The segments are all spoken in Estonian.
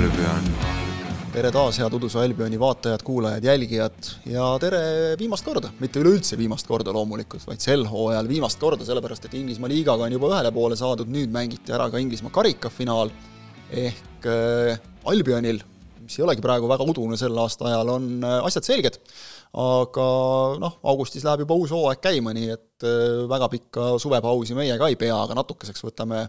Albion. tere taas, head Uduse Albioni vaatajad, kuulajad, jälgijad ja tere viimast korda, mitte üleüldse viimast korda loomulikult, vaid sel hooajal viimast korda, sellepärast et Inglismaa liigaga on juba ühele poole saadud, nüüd mängiti ära ka Inglismaa karikafinaal ehk äh, Albionil, mis ei olegi praegu väga udune sel aastaajal, on äh, asjad selged. aga noh, augustis läheb juba uus hooaeg käima, nii et äh, väga pikka suvepausi meie ka ei pea, aga natukeseks võtame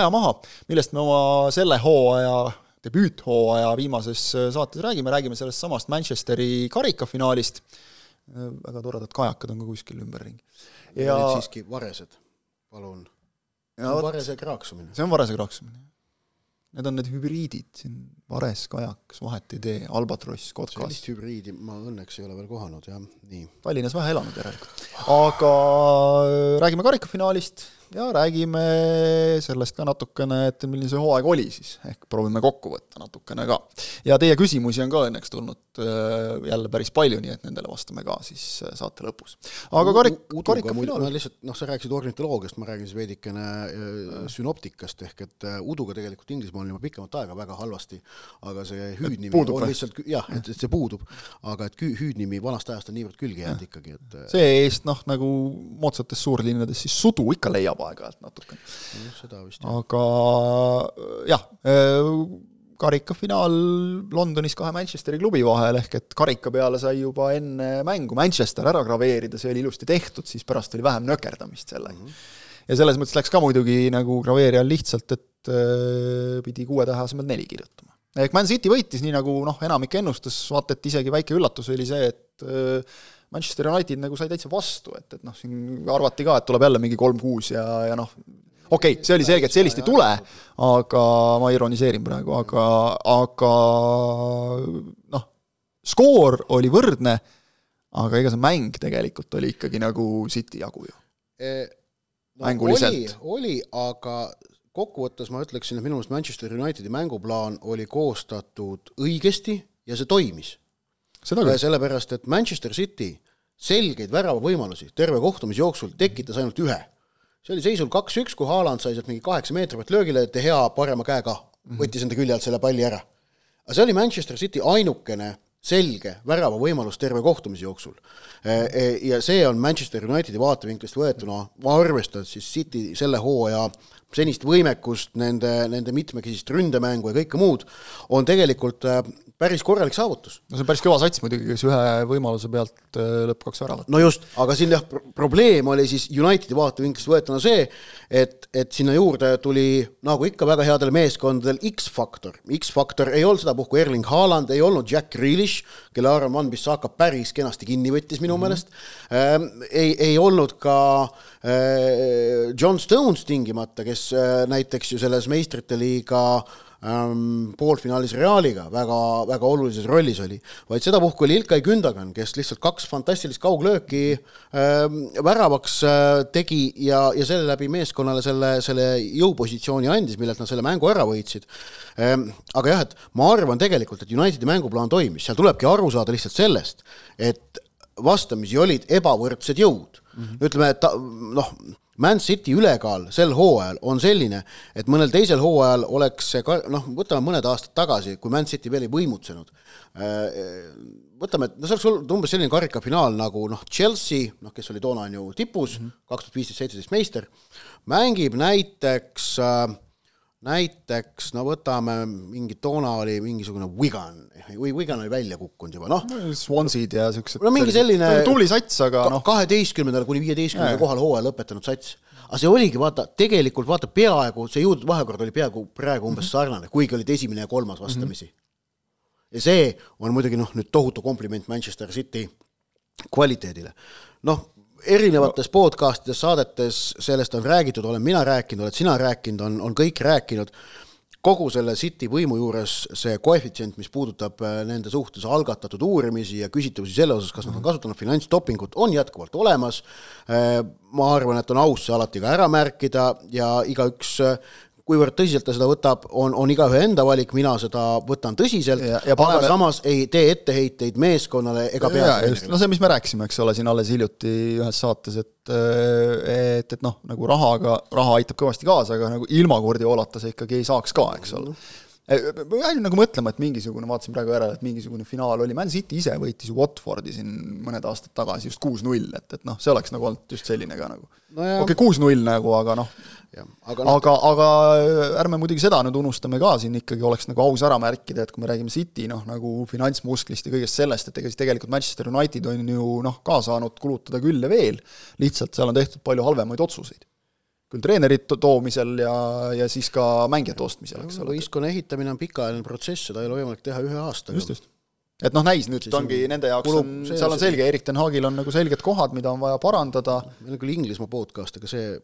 aja maha, millest me oma selle hooaja debüüthooaja viimases saates räägime, räägime sellest samast Manchesteri karikafinaalist, väga toredad kajakad on ka kuskil ümberringi. ja siiski varesed, palun. varese kraaksumine. see on varese kraaksumine. Need on need hübriidid siin, vares, kajak, vahet ei tee, albatross, kotkas. sellist hübriidi ma õnneks ei ole veel kohanud, jah, nii. Tallinnas vähe elanud järelikult. aga räägime karikafinaalist ja räägime sellest ka natukene, et milline see hooaeg oli siis, ehk proovime kokku võtta natukene ka. ja teie küsimusi on ka õnneks tulnud äh, jälle päris palju, nii et nendele vastame ka siis äh, saate lõpus. aga karik-, karikafinaal. ma lihtsalt, noh, sa rääkisid ornitoloogiast, ma räägin siis veidikene äh, sünoptikast, ehk et uduga tegelikult Inglismaal on juba pikemat aega väga halvasti, aga see hüüdnimi puudub on lihtsalt jah, et, et see puudub, aga et hüüdnimi vanast ajast on niivõrd külge jäänud ikkagi, et see-eest noh, nagu moodsates suurlinnades siis sudu ikka leiab aeg-ajalt natukene. seda vist aga jah, äh, karikafinaal Londonis kahe Manchesteri klubi vahel, ehk et karika peale sai juba enne mängu Manchester ära graveerida, see oli ilusti tehtud, siis pärast oli vähem nökerdamist sellega mm. -hmm. ja selles mõttes läks ka muidugi nagu graveerijal lihtsalt, et äh, pidi kuue tähe asemel neli kirjutama. ehk Man City võitis, nii nagu noh, enamik ennustas, vaata et isegi väike üllatus oli see, et äh, Manchester United nagu sai täitsa vastu, et, et noh, siin arvati ka, et tuleb jälle mingi kolm-kuus ja, ja noh, okei okay,, see oli selge, et sellist ei tule, aga ma ironiseerin praegu, aga, aga noh, skoor oli võrdne, aga ega see mäng tegelikult oli ikkagi nagu City jagu ju e,. No, mänguliselt. oli, oli, aga kokkuvõttes ma ütleksin, et minu meelest Manchester Unitedi mänguplaan oli koostatud õigesti ja see toimis sellepärast, et Manchester City selgeid väravavõimalusi terve kohtumise jooksul tekitas ainult ühe. see oli seisul kaks-üks, kui Haaland sai sealt mingi kaheksa meetri pealt löögile, De Gea parema käega võttis enda külje alt selle palli ära. aga see oli Manchester City ainukene selge väravavõimalus terve kohtumise jooksul. E, e, ja see on Manchester Unitedi vaatevinklist võetuna, arvestades siis City selle hooaja senist võimekust, nende, nende mitmekesist ründemängu ja kõike muud, on tegelikult päris korralik saavutus. no see on päris kõva sats muidugi, kes ühe võimaluse pealt äh, lõpp kaks väravat. no just, aga siin jah, probleem oli siis Unitedi vaatevinklist võetuna see, et, et sinna juurde tuli nagu ikka väga headel meeskondadel X-faktor. X-faktor ei olnud sedapuhku Erling Haaland, ei olnud Jack Grealish, kelle Aaron Van Bissaka päris kenasti kinni võttis minu mm -hmm. meelest ähm,. ei, ei olnud ka äh, John Stones tingimata, kes äh, näiteks ju selles meistrite liiga äh, ähm, poolfinaalis Realiga väga, väga olulises rollis oli, vaid sedapuhku oli Ilkay Gündogan, kes lihtsalt kaks fantastilist kauglööki ähm, väravaks äh, tegi ja, ja selle läbi meeskonnale selle, selle jõupositsiooni andis, millelt nad selle mängu ära võitsid. Ähm,. aga jah, et ma arvan tegelikult, et Unitedi mänguplaan toimis, seal tulebki aru saada lihtsalt sellest, et vastamisi olid ebavõrdsed jõud mm. -hmm. ütleme, et noh, Man City ülekaal sel hooajal on selline, et mõnel teisel hooajal oleks see ka noh, võtame mõned aastad tagasi, kui Man City veel ei võimutsenud. Äh, võtame, no see oleks olnud umbes selline karikafinaal nagu noh, Chelsea, noh, kes oli toona on ju tipus, mhm. kaks tuhat viisteist, seitseteist meister, mängib näiteks äh, näiteks no võtame mingi, toona oli mingisugune Wigan või Wigan oli välja kukkunud juba, noh. Swansea'd ja siuksed. no mingi selline. tubli sats, aga noh. kaheteistkümnendal kuni viieteistkümnendal kohal hooaja lõpetanud sats. aga see oligi, vaata, tegelikult vaata peaaegu, see jõudude vahekord oli peaaegu praegu umbes mm -hmm. sarnane, kuigi olid esimene ja kolmas vastamisi mm. -hmm. ja see on muidugi noh, nüüd tohutu kompliment Manchester City kvaliteedile. noh, erinevates podcastides, saadetes sellest on räägitud, olen mina rääkinud, oled sina rääkinud, on, on kõik rääkinud, kogu selle City võimu juures see koefitsient, mis puudutab äh, nende suhtes algatatud uurimisi ja küsitavusi selle osas, kas nad on kasutanud finantsdopingut, on jätkuvalt olemas, äh, ma arvan, et on aus see alati ka ära märkida ja igaüks äh, kuivõrd tõsiselt ta seda võtab, on, on igaühe enda valik, mina seda võtan tõsiselt, aga paneme... samas ei tee etteheiteid meeskonnale ega peatreenerile. no see, mis me rääkisime, eks ole, siin alles hiljuti ühes saates, et et, et noh, nagu rahaga, raha aitab kõvasti kaasa, aga nagu ilma Guardiolata sa ikkagi ei saaks ka, eks ole. Ma jäin nagu mõtlema, et mingisugune, vaatasin praegu järele, et mingisugune finaal oli, Man City ise võitis Watfordi siin mõned aastad tagasi just kuus-null, et, et noh, see oleks nagu olnud just selline ka nagu. No okei kuus-null nagu, aga noh, aga noh, aga, aga ärme muidugi seda nüüd unustame ka, siin ikkagi oleks nagu aus ära märkida, et kui me räägime City noh, nagu finantsmusklist ja kõigest sellest, et ega siis tegelikult Manchester United on ju noh, ka saanud kulutada küll ja veel, lihtsalt seal on tehtud palju halvemaid otsuseid. Küll treenerite toomisel ja, ja siis ka mängijate ostmisel, eks ole. võistkonna ehitamine on pikaajaline protsess, seda ei ole võimalik teha ühe aastaga. just, just. et noh, näis nüüd Siis ongi nende jaoks on, seal on selge, Erik ten Hagil on nagu selged kohad, mida on vaja parandada, meil on küll Inglismaa podcast, aga see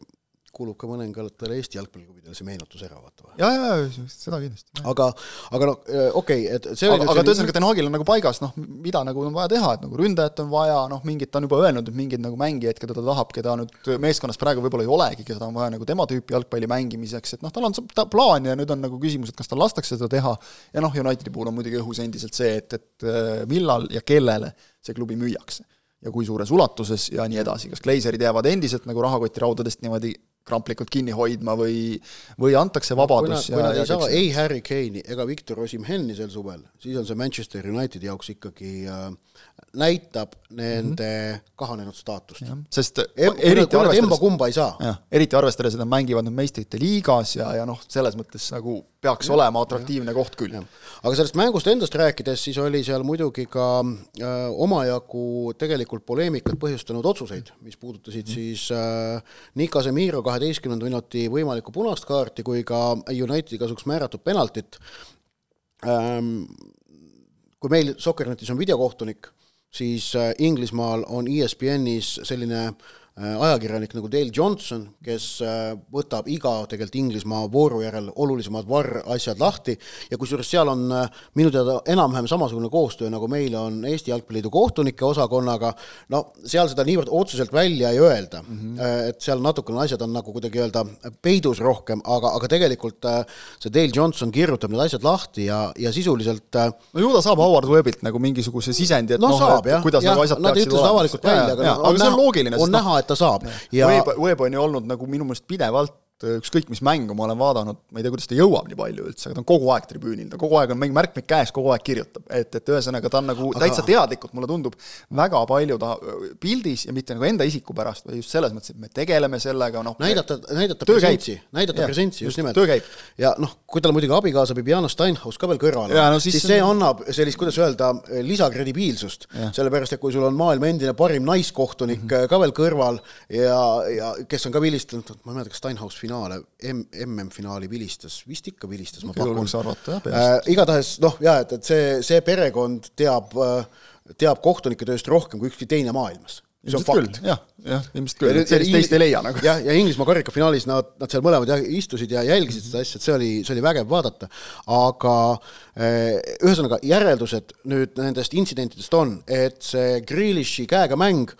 kuulub ka mõningatele Eesti jalgpalliklubidele see meenutus ära, vaata või. ja, ja, ja seda kindlasti. aga, aga noh, okei okay,, et see aga, aga ühesõnaga Ten Hagil on nagu paigas, noh, mida nagu on vaja teha, et nagu ründajat on vaja, noh, mingid, ta on juba öelnud, et mingeid nagu mängijaid, keda ta tahab, keda nüüd meeskonnas praegu võib-olla ei olegi, keda on vaja nagu tema tüüpi jalgpalli mängimiseks, et noh, tal on ta plaan ja nüüd on nagu küsimus, et kas tal lastakse seda teha, ja noh, Unitedi puhul on muidugi õhus endiselt see, et, et millal ja kellele see klubi müüakse. ja kui suures ulatuses ja nii edasi, kas Glazerid jäävad endiselt nagu rahakotiraudadest niimoodi kramplikult kinni hoidma või, või antakse kui nad, vabadus kui nad ei saa ei Harry Kane'i ega Victor Osimhen'i sel suvel, siis on see Manchester Unitedi jaoks ikkagi äh, näitab nende mm -hmm. kahanenud staatust. sest eriti eriti arvestades emba-kumba ei saa. eriti arvestades, et nad mängivad nüüd meistrite liigas ja, ja noh, selles mõttes nagu peaks ja, olema atraktiivne koht küll. aga sellest mängust endast rääkides, siis oli seal muidugi ka äh, omajagu tegelikult poleemikat põhjustanud otsuseid, mis puudutasid Mhm. siis äh, nii Casemiro kaheteistkümnenda minuti võimalikku punast kaarti kui ka Unitedi kasuks määratud penaltit ähm,. kui meil Soccernetis on videokohtunik, siis äh, Inglismaal on ESPN-is selline äh, ajakirjanik nagu Dale Johnson, kes äh, võtab iga tegelikult Inglismaa vooru järel olulisemad VAR-asjad lahti. Ja kusjuures seal on äh, minu teada enam-vähem samasugune koostöö, nagu meil on Eesti Jalgpalliliidu kohtunike osakonnaga, no seal seda niivõrd otseselt välja ei öelda. Mm, -hmm. et seal natukene asjad on nagu kuidagi öelda peidus rohkem, aga, aga tegelikult äh, see Dale Johnson kirjutab need asjad lahti ja, ja sisuliselt äh, no ju ta saab Howard Webilt nagu mingisuguse sisendi, et no, noh, saab, et jah, kuidas jah, nagu asjad nad ei peaksid ütle seda avalikult välja, aga, aga see on loogiline, on näha, et saab. Ja Web, Web on ju olnud nagu minu meelest pidevalt ükskõik mis mängu ma olen vaadanud, ma ei tea, kuidas ta jõuab nii palju üldse, aga ta on kogu aeg tribüünil, ta kogu aeg on mingi märkmik käes, kogu aeg kirjutab, et, et ühesõnaga ta on nagu aga... täitsa teadlikult, mulle tundub, väga palju ta pildis ja mitte nagu enda isiku pärast, vaid just selles mõttes, et me tegeleme sellega, noh näidata, näidata presentsi, näidata presentsi, just, nimelt. ja noh, kui tal muidugi abikaasa Bibiana Steinhaus ka veel kõrval on no, siis siis see annab sellist, kuidas öelda, lisakredibiilsust. sellepärast, et kui sul on maailma endine parim naiskohtunik mm -hmm. ka veel kõrval ja, ja kes on ka vilistanud, ma ei mäleta, kas Steinhaus finaale, M-, MM-finaali vilistas, vist ikka vilistas, ma pakun võiks arvata, jah, äh,. igatahes noh, jaa, et, et see, see perekond teab äh, teab kohtunike tööst rohkem kui ükski teine maailmas. see on ilmselt küll, fakt. jah, jah, ilmselt küll, sellist teist ei leia nagu. jah, ja Inglismaa karikafinaalis nad, nad seal mõlemad jah istusid ja jälgisid seda asja, et see oli, see oli vägev vaadata, aga eh, ühesõnaga järeldused nüüd nendest intsidentidest on, et see Grealishi käega mäng,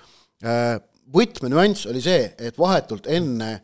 võtmenüanss oli see, et vahetult enne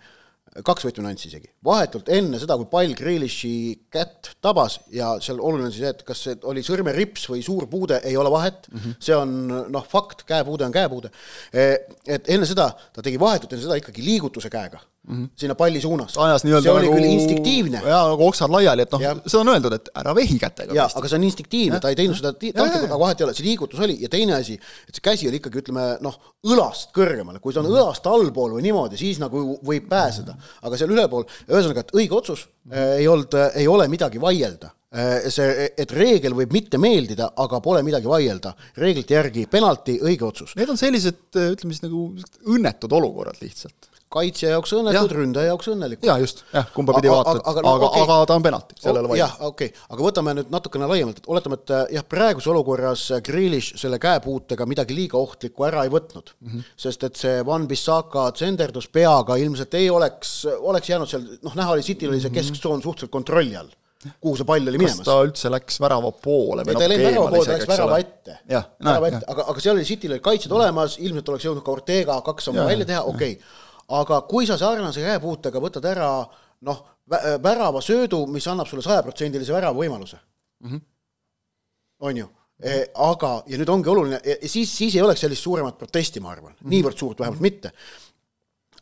kaks võtmenüanssi isegi, vahetult enne seda, kui pall Grealishi kätt tabas ja seal oluline on siis see, et kas see oli sõrmerips või suur puude, ei ole vahet mm, -hmm. see on noh, fakt, käepuude on käepuude. et enne seda ta tegi vahetult enne seda ikkagi liigutuse käega mm -hmm. sinna palli suunas. ajas nii-öelda see oli nagu küll instinktiivne jaa, nagu oksad laiali, et noh seda on öeldud, et ära vehi kätega jaa, aga see on instinktiivne, ta ei teinud seda tahtlikult, aga vahet ei ole, see liigutus oli ja teine asi, et see käsi oli ikkagi ütleme noh, õlast kõrgemal, kui see Mhm. on õlast allpool või niimoodi, siis nagu võib pääseda, aga seal ülepool, ühesõnaga, et õige otsus Mhm. äh, ei olnud, ei ole midagi vaielda. see, et reegel võib mitte meeldida, aga pole midagi vaielda, reeglite järgi penalti, õige otsus. Need on sellised, ütleme siis nagu õnnetud olukorrad lihtsalt. Kaitsja jaoks õnnetud, ründaja jaoks õnnelikud. jaa, just, jah, kumba pidi vaatad, aga- aga, aga no aga, ta on penalti, sellele vaid. jah, okei okay., aga võtame nüüd natukene laiemalt, et oletame, et äh, jah, praeguses olukorras Grealish selle käepuutega midagi liiga ohtlikku ära ei võtnud mm, Mhm. -hmm. sest et see Van Bissaka tsenderdus peaga ilmselt ei oleks, oleks jäänud seal, noh, näha oli, Cityl oli see kesktsoon suhteliselt kontrolli all, kuhu see pall oli Mhm. kas minemas ta üldse läks värava poole ei, ta ei läinud värava poole, ta läks värava ette. värava ette, aga, aga seal oli Cityl olid kaitsjad olemas, ilmselt oleks jõudnud ka Ortega kaks sammu välja teha, okei okay.. Aga kui sa sarnase käepuutega võtad ära noh, värava söödu, mis annab sulle sajaprotsendilise värava võimaluse mm. -hmm. on ju e,, aga, ja nüüd ongi oluline, siis, siis ei oleks sellist suuremat protesti, ma arvan mm, -hmm. niivõrd suurt vähemalt mitte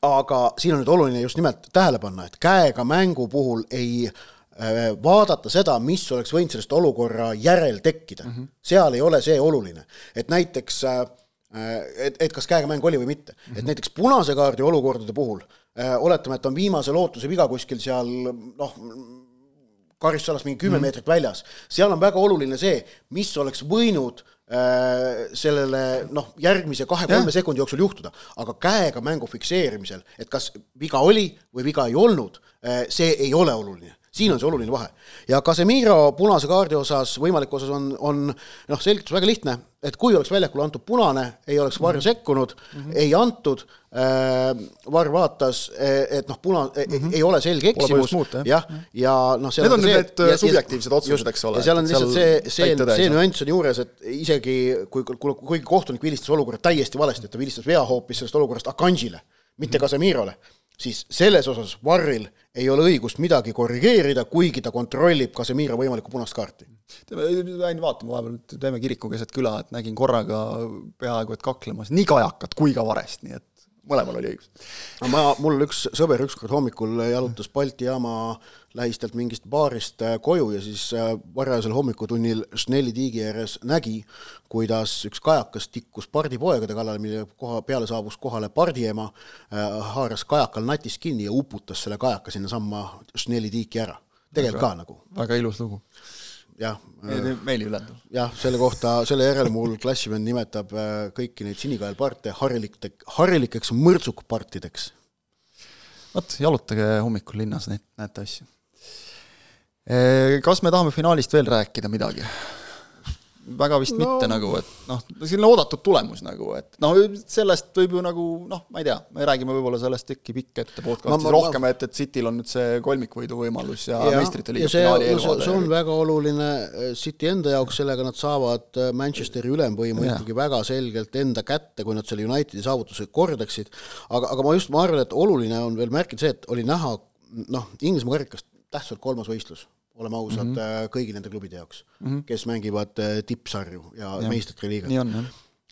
aga siin on nüüd oluline just nimelt tähele panna, et käega mängu puhul ei äh, vaadata seda, mis oleks võinud sellest olukorra järel tekkida mm. -hmm. seal ei ole see oluline, et näiteks äh, et, et kas käegamäng oli või mitte. Mm, -hmm. et näiteks punase kaardi olukordade puhul äh, oletame, et on viimase lootuse viga kuskil seal noh, karistusalast mingi kümme mm -hmm. meetrit väljas, seal on väga oluline see, mis oleks võinud Äh, sellele noh, järgmise kahe-kolme sekundi jooksul juhtuda, aga käega mängu fikseerimisel, et kas viga oli või viga ei olnud, äh, see ei ole oluline siin on see oluline vahe. ja Casemiro punase kaardi osas, võimaliku osas on, on noh, selgitus väga lihtne, et kui oleks väljakule antud punane, ei oleks varju mm -hmm. sekkunud mm, -hmm. ei antud äh,, Varr vaatas, et noh, puna mm -hmm. ei ole selge eksimus, jah, ja noh, Need on nüüd need ja, subjektiivsed otsused, eks ole. ja seal on lihtsalt see, see, see nüanss on juures, et isegi kui, kui, kuigi kohtunik vilistas olukorra täiesti valesti, et ta vilistas vea hoopis sellest olukorrast Akanžile, mitte Casemirole mm, -hmm siis selles osas Varril ei ole õigust midagi korrigeerida, kuigi ta kontrollib Casemiro võimalikku punast kaarti. läin vaatama vahepeal, teeme kiriku keset küla, et nägin korraga peaaegu et kaklemas nii kajakat kui ka varest, nii et mõlemal oli õigus. ma, mul üks sõber ükskord hommikul jalutas Balti jaama lähistelt mingist baarist äh, koju ja siis äh, varajasel hommikutunnil Schnelli tiigi ääres nägi, kuidas üks kajakas tikkus pardipoegade kallale, mille koha peale saabus kohale pardiema, äh, haaras kajakal natist kinni ja uputas selle kajaka sinnasamma Schnelli tiiki ära. tegelikult ka nagu. väga ilus lugu jah. meeli ületav. jah, selle kohta, selle järel mul klassivend nimetab kõiki neid sinikaelparte harilikte, harilikeks mõrtsukpartideks. vot, jalutage hommikul linnas, näete asju kas me tahame finaalist veel rääkida midagi? väga vist no. mitte nagu, et noh, selline oodatud tulemus nagu, et noh, sellest võib ju nagu noh, ma ei tea, me räägime võib-olla sellest äkki pikk ette podcast'is rohkem, et, et Cityl on nüüd see kolmikvõidu võimalus ja, ja meistrite liiga finaali eelvaade. see on väga oluline äh, City enda jaoks, sellega nad saavad äh, Manchesteri ülemvõimu ja. ikkagi väga selgelt enda kätte, kui nad selle Unitedi saavutuse kordaksid, aga, aga ma just, ma arvan, et oluline on veel märkida see, et oli näha noh, Inglismaa karikast tähtsalt kolmas võistlus, oleme ausad mm, -hmm. kõigi nende klubide jaoks mm, -hmm. kes mängivad äh, tippsarju ja, ja. meistrite liigat.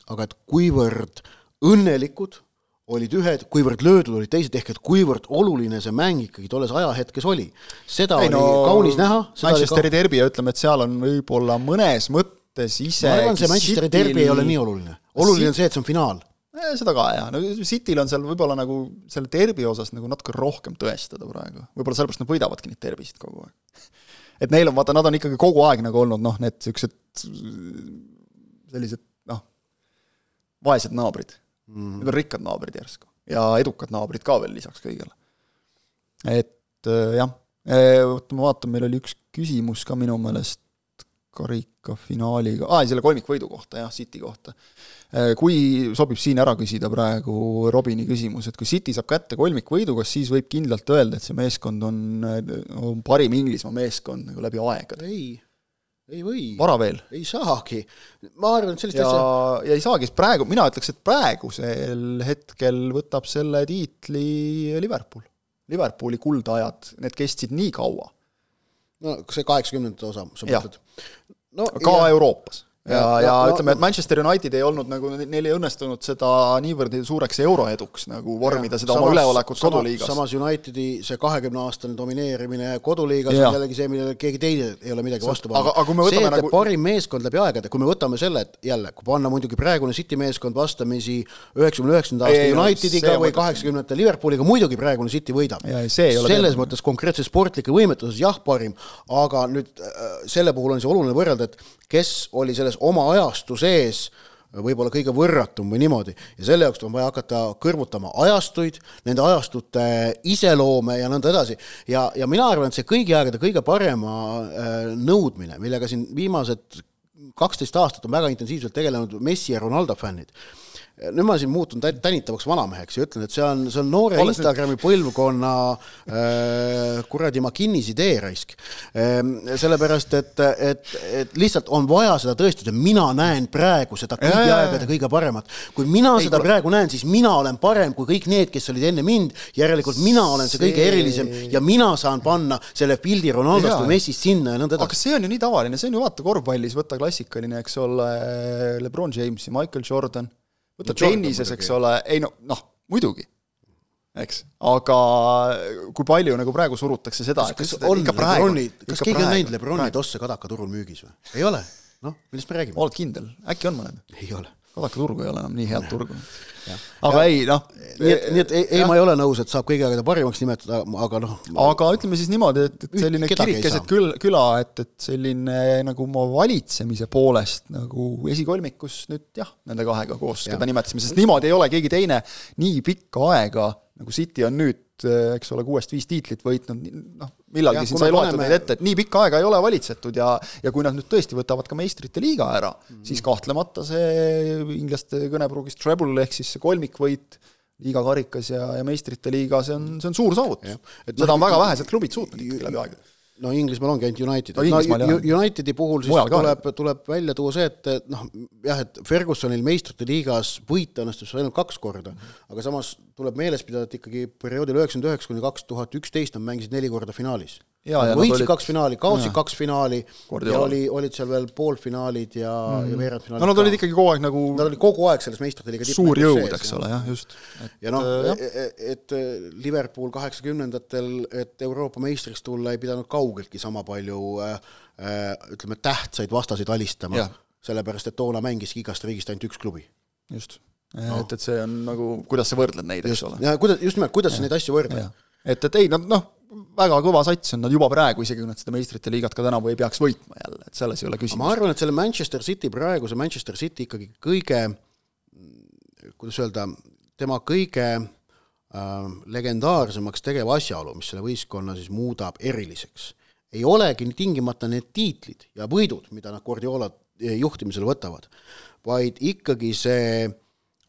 aga et kuivõrd õnnelikud olid ühed, kuivõrd löödud olid teised, ehk et kuivõrd oluline see mäng ikkagi tolles ajahetkes oli. seda ei, oli no, kaunis näha. Manchesteri ka... derbi ja ütleme, et seal on võib-olla mõnes mõttes isegi ma arvan, see Manchesteri Cityl... derbi ei ole nii oluline. oluline on see, et see on finaal Eh, seda ka jah, no Cityl on seal võib-olla nagu selle derbi osas nagu natuke rohkem tõestada praegu, võib-olla sellepärast nad võidavadki neid derbisid kogu aeg. et neil on, vaata, nad on ikkagi kogu aeg nagu olnud noh, need niisugused sellised noh, vaesed naabrid mm. -hmm. Need on rikkad naabrid järsku ja edukad naabrid ka veel lisaks kõigele. et äh, jah, eh, oota ma vaatan, meil oli üks küsimus ka minu meelest karikafinaaliga, aa, selle kolmikvõidu kohta jah, City kohta. Äh, kui sobib siin ära küsida praegu Robini küsimus, et kui City saab kätte kolmikvõidu, kas siis võib kindlalt öelda, et see meeskond on, on parim Inglismaa meeskond nagu läbi aegade? ei, ei või. vara veel? ei saagi. ma arvan, et sellist ja, asja ja ei saagi, sest praegu, mina ütleks, et praegusel hetkel võtab selle tiitli Liverpool. Liverpooli kuldajad, need kestsid nii kaua no see kaheksakümnendate osa, sa mõtled? no ka ja. Euroopas ja, ja, ja no, ütleme, et Manchester United ei olnud nagu, neil ei õnnestunud seda niivõrd suureks euroeduks nagu vormida ja, seda samas, oma üleolekut koduliigas. samas Unitedi see kahekümne-aastane domineerimine koduliigas ja. on jällegi see, millele keegi teine ei ole midagi vastu pannud. see, et nagu... parim meeskond läbi aegade, kui me võtame selle, et jälle, kui panna muidugi praegune City meeskond vastamisi üheksakümne üheksanda aasta Unitediga või kaheksakümnendate Liverpooliga, muidugi praegune City võidab. selles mõttes konkreetselt sportlike võimete osas jah, parim, aga nüüd äh, selle puhul on see oluline võrrelda, et kes oli selles oma ajastu sees võib-olla kõige võrratum või niimoodi ja selle jaoks on vaja hakata kõrvutama ajastuid, nende ajastute iseloome ja nõnda edasi. ja, ja mina arvan, et see kõigi aegade kõige parema äh, nõudmine, millega siin viimased kaksteist aastat on väga intensiivselt tegelenud Messi ja Ronaldo fännid nüüd ma siin muutun tänitavaks vanameheks ja ütlen, et see on, see on noore Olles Instagrami nüüd... põlvkonna äh, kuradi McKinney's idee raisk ehm,. sellepärast, et, et, et lihtsalt on vaja seda tõestada, mina näen praegu seda kõigi aegade kõige paremat. kui mina Ei, seda kule... praegu näen, siis mina olen parem kui kõik need, kes olid enne mind, järelikult mina olen see, see... kõige erilisem ja mina saan panna selle pildi Ronaldost või Messist sinna ja nõnda edasi. aga see on ju nii tavaline, see on ju vaata korvpallis, võta klassikaline, eks ole, Lebron James ja Michael Jordan võta tennises, eks ole, ei no noh, muidugi. eks, aga kui palju nagu praegu surutakse seda, et kas on Lebroni, kas keegi on näinud Lebroni tosse kadakaturul müügis või? ei ole? noh, millest me räägime? oled kindel, äkki on mõned? ei ole kadakaturgu ei ole enam nii head turgu. aga ja, ei, noh. nii et, nii et ei, ei, ma ei ole nõus, et saab kõigi aegade parimaks nimetada, aga noh. aga ütleme siis niimoodi, et, et selline kirik keset küll, küla, et, et selline nagu oma valitsemise poolest nagu esikolmikus nüüd jah, nende kahega koos, keda nimetasime, sest niimoodi ei ole keegi teine nii pikka aega, nagu City on nüüd Eh, eks ole, kuuest viis tiitlit võitnud, noh, millalgi ja, siin sai loetud neid ette, et nii pikka aega ei ole valitsetud ja ja kui nad nüüd tõesti võtavad ka meistrite liiga ära mm, -hmm. siis kahtlemata see inglaste kõnepruugis treble ehk siis see kolmikvõit liigakarikas ja, ja meistrite liiga, see on, see on suur saavutus. seda on väga vähesed klubid suutnud ikkagi läbi aegade no Inglismaal ongi ainult United. No,, no Unitedi puhul siis Mujal tuleb, tuleb välja tuua see, et noh, jah, et Fergusonil meistrite liigas võita õnnestus ainult kaks korda, aga samas tuleb meeles pidada, et ikkagi perioodil üheksakümmend üheksa kuni kaks tuhat üksteist nad mängisid neli korda finaalis võitsid kaks finaali, kaotsid kaks finaali Kordi ja oli, olid seal veel poolfinaalid ja mm., ja veerandfinaalid. no nad olid ikkagi kogu aeg nagu Nad olid kogu aeg selles meistrite liiga suur jõud, eks ole, jah, just. ja noh, äh, et, e-, et Liverpool kaheksakümnendatel, et Euroopa meistriks tulla, ei pidanud kaugeltki sama palju äh, äh ütleme, tähtsaid vastaseid alistama, sellepärast et toona mängiski igast riigist ainult üks klubi. just no.. et, et see on nagu, kuidas sa võrdled neid, eks ole. ja kuidas, just nimelt, kuidas sa neid asju võrdled. et, et ei, nad noh, väga kõva sats on nad juba praegu, isegi kui nad seda meistrite liigat ka tänavu ei peaks võitma jälle, et selles ei ole küsimust. ma arvan, et selle Manchester City praeguse Manchester City ikkagi kõige, kuidas öelda, tema kõige äh, legendaarsemaks tegev asjaolu, mis selle võistkonna siis muudab eriliseks, ei olegi tingimata need tiitlid ja võidud, mida nad Guardiola juhtimisel võtavad, vaid ikkagi see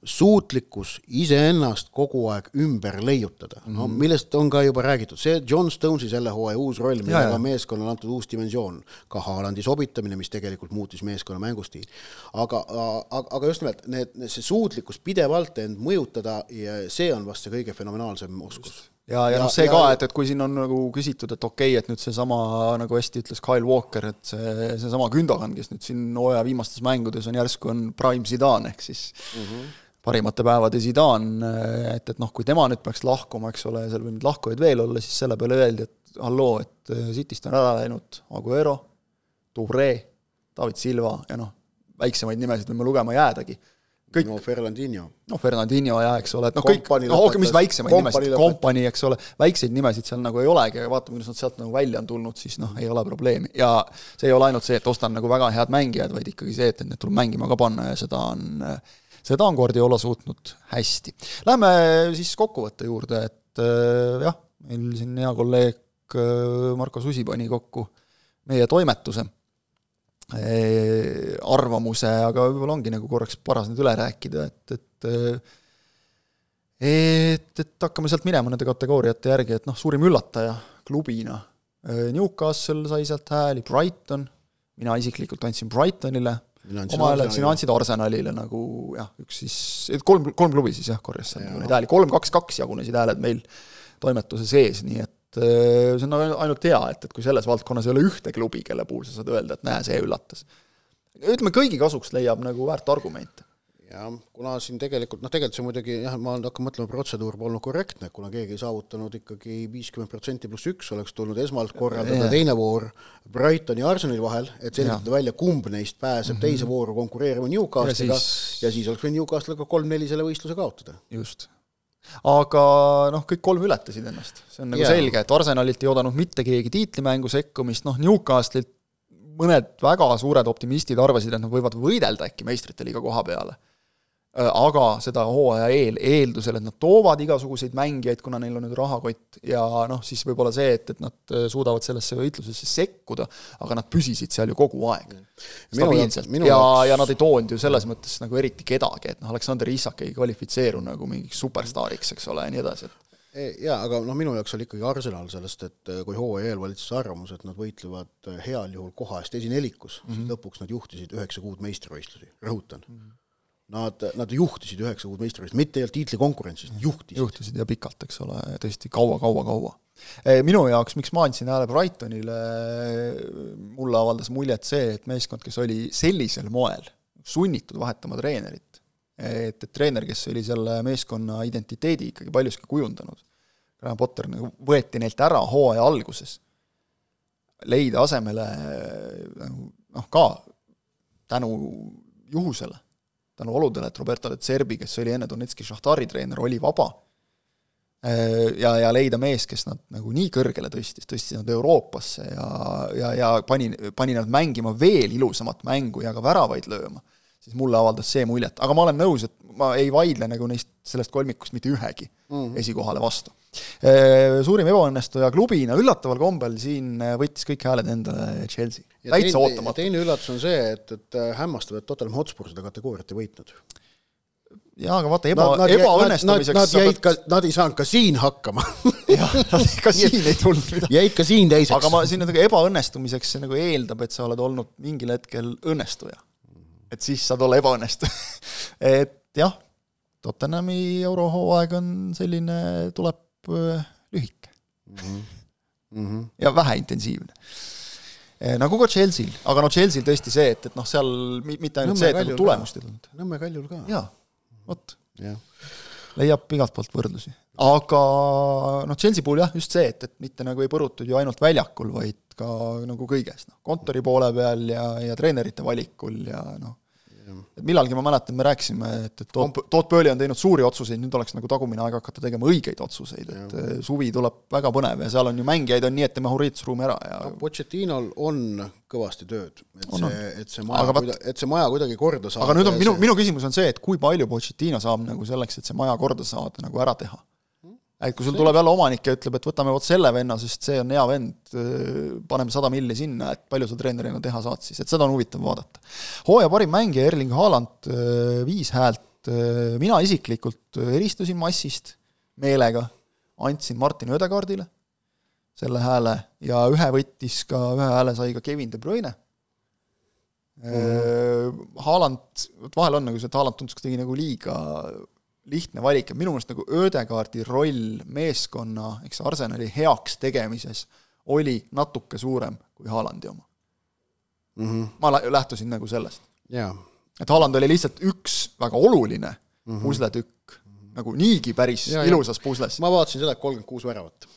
suutlikkus iseennast kogu aeg ümber leiutada mm, -hmm. no mhm. millest on ka juba räägitud, see John Stonesi selle hooaja uus roll, millega meeskonnale antud uus dimensioon, ka Haalandi sobitamine, mis tegelikult muutis meeskonna mängustiili. aga, aga, aga just nimelt need, see suutlikkus pidevalt end mõjutada ja see on vast see kõige fenomenaalsem oskus ja, ja, ja noh, see ja, ka, et, et kui siin on nagu küsitud, et okei okay,, et nüüd seesama, nagu hästi ütles Kyle Walker, et see, seesama Gündogan, kes nüüd siin hooaja viimastes mängudes on järsku on prime Zidane, ehk siis mm -hmm parimate päevade Zidane, et, et noh, kui tema nüüd peaks lahkuma, eks ole, seal võib neid lahkujaid veel olla, siis selle peale öeldi, et halloo, et äh, Cityst on ära läinud Aguero, Touré, David Silva ja noh, väiksemaid nimesid võime lugema jäädagi. kõik no Fernandinho. noh, Fernandinho jah, eks ole, et noh, kõik, noh, mis väiksemaid nimesid, kompanii, eks ole, väikseid nimesid seal nagu ei olegi, aga vaatame, kuidas nad sealt nagu välja on tulnud, siis noh, ei ole probleemi. ja see ei ole ainult see, et ostan nagu väga head mängijad, vaid ikkagi see, et, et need tuleb mängima ka panna ja seda on äh, seda on Guardiola suutnud hästi. Lähme siis kokkuvõtte juurde, et äh, jah, meil siin hea kolleeg äh, Marko Susi pani kokku meie toimetuse äh, arvamuse, aga võib-olla ongi nagu korraks paras nüüd üle rääkida, et, et et, et hakkame sealt minema nende kategooriate järgi, et noh, suurim üllataja klubina, Newcastle sai sealt hääli, Brighton, mina isiklikult andsin Brightonile oma hääled siin andsid Arsenalile nagu jah, üks siis, kolm, kolm klubi siis jah, korjas seal neid hääli, kolm, kaks, kaks jagunesid hääled meil toimetuse sees, nii et äh, see on ainult hea, et, et kui selles valdkonnas ei ole ühte klubi, kelle puhul sa saad öelda, et näe, see üllatas. ütleme, kõigi kasuks leiab nagu väärt argumente jah, kuna siin tegelikult noh, tegelikult see muidugi jah, ma hakkan mõtlema, protseduur polnud korrektne, kuna keegi ei saavutanud ikkagi viiskümmend protsenti pluss üks, oleks tulnud esmalt korraldada ja. teine voor Brightoni ja Arsenali vahel, et selgitada välja, kumb neist pääseb mm -hmm. teise vooru konkureerima Newcastle'iga ja siis, ja siis oleks võinud Newcastle'iga kolm-neli selle võistluse kaotada. just aga noh, kõik kolm ületasid ennast, see on nagu yeah. selge, et Arsenalilt ei oodanud mitte keegi tiitlimängu sekkumist, noh Newcastle'ilt mõned väga suured optimistid arvasid, et nad võivad võidelda äkki meistrite liiga koha peale aga seda hooaja eel, eeldusel, et nad toovad igasuguseid mängijaid, kuna neil on nüüd rahakott ja noh, siis võib-olla see, et, et nad äh, suudavad sellesse võitlusesse sekkuda, aga nad püsisid seal ju kogu aeg stabiilselt ja, ja nad ei toonud ju selles mõttes nagu eriti kedagi, et noh, Aleksander Isak ei kvalifitseeru nagu mingiks superstaariks, eks ole, ja nii edasi, et e, jaa, aga noh, minu jaoks oli ikkagi Arsenal sellest, et äh, kui hooaja eel valitses arvamus, et nad võitlevad heal juhul koha eest esinelikus mm, -hmm. siis mhm. lõpuks nad juhtisid üheksa kuud meistrivõistlusi, rõhutan mm. -hmm Nad, nad juhtisid üheksa kuud meistrivõistlust, mitte ei olnud tiitlikonkurentsis, juhtisid. juhtisid ja pikalt, eks ole, tõesti kaua, kaua, kaua. Minu jaoks, miks ma andsin hääle Brightonile, mulle avaldas muljet see, et meeskond, kes oli sellisel moel sunnitud vahetama treenerit et, et treener, kes oli selle meeskonna identiteedi ikkagi paljuski kujundanud, Graham Potter nagu võeti neilt ära hooaja alguses, leida asemele nagu noh, ka tänu juhusele, tänu oludele, et Roberto De Zerbi, kes oli enne Donetski Šahtari treener, oli vaba, ja, ja leida mees, kes nad nagu nii kõrgele tõstis, tõstis nad Euroopasse ja, ja, ja pani, pani nad mängima veel ilusamat mängu ja ka väravaid lööma, siis mulle avaldas see muljet, aga ma olen nõus, et ma ei vaidle nagu neist, sellest kolmikust mitte ühegi mm -hmm. esikohale vastu. Suurim ebaõnnestuja klubina üllataval kombel siin võttis kõik hääled endale Chelsea. täitsa ootamatu. teine üllatus on see, et, et hämmastav, et Tottenham Hotspur seda kategooriat ei võitnud jaa, aga vaata, eba, ebaõnnestumiseks nad, nad, nad jäid ka, nad ei saanud ka siin hakkama jah, ka siin ei tulnud midagi. jäid ka siin teiseks. aga ma, siin nagu ebaõnnestumiseks, see nagu eeldab, et sa oled olnud mingil hetkel õnnestuja. et siis saad olla ebaõnnestuja et jah, Tottenhami eurohooaeg on selline, tuleb lühike mm. -hmm. Mm -hmm. ja väheintensiivne äh, nagu ka Chelsea'l, aga no Chelsea'l tõesti see, et, et noh, seal mitte ainult Nõmme see, et nagu tulemust ei tulnud. Nõmme Kaljul ka. jaa vot. leiab igalt poolt võrdlusi. aga noh, Chelsea puhul jah, just see, et, et mitte nagu ei põrutud ju ainult väljakul, vaid ka nagu kõiges, noh, kontori poole peal ja, ja treenerite valikul ja noh, millalgi ma mäletan, me rääkisime, et, et Toot, Toot Pööli on teinud suuri otsuseid, nüüd oleks nagu tagumine aeg hakata tegema õigeid otsuseid, et ja. suvi tuleb väga põnev ja seal on ju mängijaid on nii, et tema hurritusruumi ära ja no, Pochettinol on kõvasti tööd, et on, see, et see maja, kuida-, et see maja kuidagi korda saada. aga nüüd on minu, minu küsimus on see, et kui palju Pochettino saab nagu selleks, et see maja korda saada, nagu ära teha et kui sul tuleb jälle omanik ja ütleb, et võtame vot selle venna, sest see on hea vend, paneme sada milli sinna, et palju sa treenerina teha saad siis, et seda on huvitav vaadata. hooaja parim mängija Erling Haaland, viis häält, mina isiklikult eristusin massist meelega, andsin Martin Ödegaardile selle hääle ja ühe võttis ka, ühe hääle sai ka Kevin De Bruyne. Mm.. Haaland, vot vahel on nagu see, et Haaland tundus kuidagi nagu liiga lihtne valik ja minu meelest nagu Ödegaardi roll meeskonna, eks Arsenali heaks tegemises oli natuke suurem kui Haalandi oma mm. -hmm. ma lähtusin nagu sellest yeah.. et Haaland oli lihtsalt üks väga oluline mm -hmm. pusletükk mm, -hmm. nagu niigi päris ja, ilusas pusles. ma vaatasin seda, et kolmkümmend kuus väravat.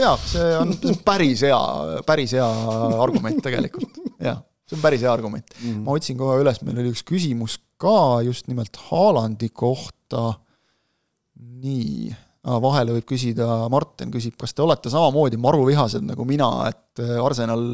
jaa, see on päris hea, päris hea argument tegelikult, jah see on päris hea argument mm. -hmm. ma otsin kohe üles, meil oli üks küsimus ka just nimelt Haalandi kohta nii, vahele võib küsida, Martin küsib, kas te olete samamoodi maruvihased nagu mina, et äh, Arsenal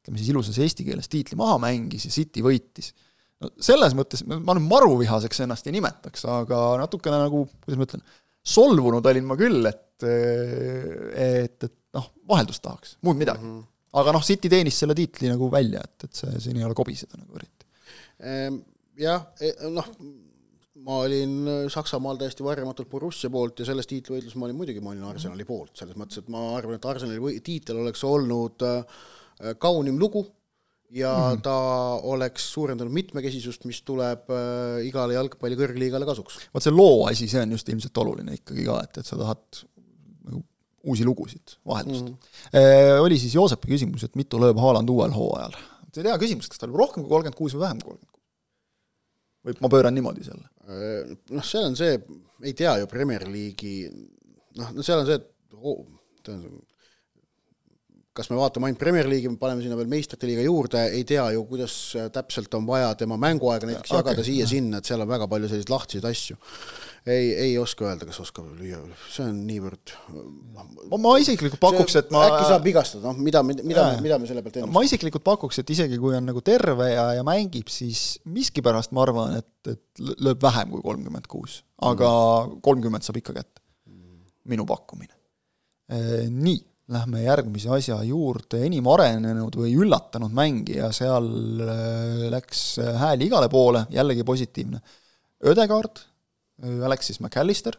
ütleme siis ilusas eesti keeles tiitli maha mängis ja City võitis. no selles mõttes ma nüüd maruvihaseks ennast ei nimetaks, aga natukene nagu, kuidas ma ütlen, solvunud olin ma küll, et äh, et, et noh, vaheldust tahaks, muud midagi mm. -hmm. aga noh, City teenis selle tiitli nagu välja, et, et see, siin ei ole kobiseda nagu eriti. Ehm, jah, e, noh, ma olin äh, Saksamaal täiesti varjamatult Borussia poolt ja selles tiitlivõitluses ma olin muidugi, ma olin Arsenali poolt, selles mõttes, et ma arvan, et Arsenali või, tiitel oleks olnud äh, äh, kaunim lugu ja mm -hmm. ta oleks suurendanud mitmekesisust, mis tuleb igale jalgpalli kõrgliigale kasuks. vot see loo asi, see on just ilmselt oluline ikkagi ka, et, et sa tahad nagu uusi lugusid, vaheldust mm. -hmm. Oli siis Joosepi küsimus, et mitu lööb Haaland uuel hooajal? see on hea küsimus, kas ta lööb rohkem kui kolmkümmend kuus või vähem kui kolmkümmend kuus? Või ma pööran niimoodi selle? Äh, noh, seal on see, ei tea ju Premier League'i, noh, no seal on see, et oh, kas me vaatame ainult Premier League'i, paneme sinna veel meistrite liiga juurde, ei tea ju, kuidas täpselt on vaja tema mänguaega näiteks ja, jagada okay, siia-sinna, et seal on väga palju selliseid lahtiseid asju ei, ei oska öelda, kas oskab lüüa, see on niivõrd ma, ma isiklikult pakuks, et ma äkki saab vigastada, noh, mida, mida, mida, mida me selle pealt ennustame? ma isiklikult pakuks, et isegi kui on nagu terve ja, ja mängib, siis miskipärast ma arvan, et, et lööb vähem kui kolmkümmend kuus, aga kolmkümmend saab ikka kätte. minu pakkumine. Nii, lähme järgmise asja juurde, enim arenenud või üllatanud mängija, seal läks hääli igale poole, jällegi positiivne. Ödegaard Äh, Alexis McAllister,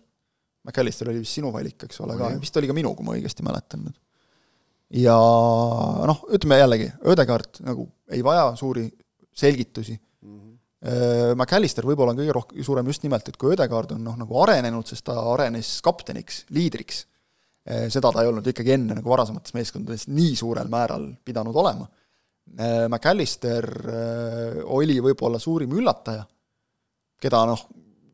McAllister oli vist sinu valik, eks ole, ka, vist oli ka minu, kui ma õigesti mäletan nüüd. ja noh, ütleme jällegi, Ödegard nagu ei vaja suuri selgitusi mm, -hmm. McAllister võib-olla on kõige rohkem, suurem just nimelt, et kui Ödegard on noh, nagu arenenud, sest ta arenes kapteniks, liidriks, äh, seda ta ei olnud ikkagi enne nagu varasemates meeskondades nii suurel määral pidanud olema. McAllister oli võib-olla suurim üllataja, keda noh,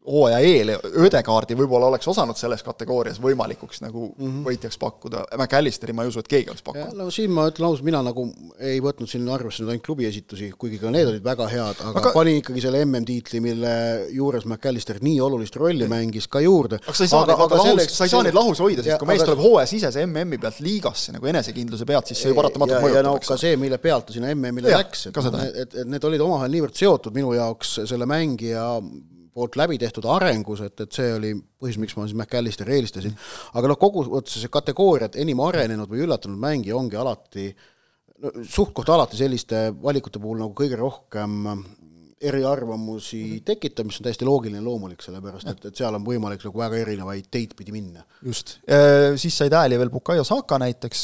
hooaja eel Ödekaardi võib-olla oleks osanud selles kategoorias võimalikuks nagu mm -hmm. võitjaks pakkuda, McAllisteri ma ei usu, et keegi oleks pakkunud. no siin ma ütlen ausalt, mina nagu ei võtnud siin arvesse nüüd ainult klubi esitusi, kuigi ka need olid väga head, aga, aga panin ikkagi selle MM-tiitli, mille juures McAllister nii olulist rolli mängis ka juurde. aga sa ei saa neid lahus, selleks... sa ei saa neid lahus hoida, sest kui mees aga... tuleb hooajasisese MM-i pealt liigasse nagu enesekindluse pealt, siis see ju paratamatult mõjutab. ja no ka see, mille pealt ta sinna MM-ile läks, et, et, et need olid omavahel niivõrd seotud minu jaoks selle mängija poolt läbi tehtud arengus, et, et see oli põhjus, miks ma siis McAllisteri eelistasin. aga noh, kokkuvõttes see kategooria, et enim arenenud või üllatunud mängija ongi alati no, suht-koht alati selliste valikute puhul nagu kõige rohkem eriarvamusi tekitab, mis on täiesti loogiline loomulik, sellepärast et, et seal on võimalik nagu väga erinevaid teid pidi minna. just, siis said hääli veel Bukayo Saka näiteks,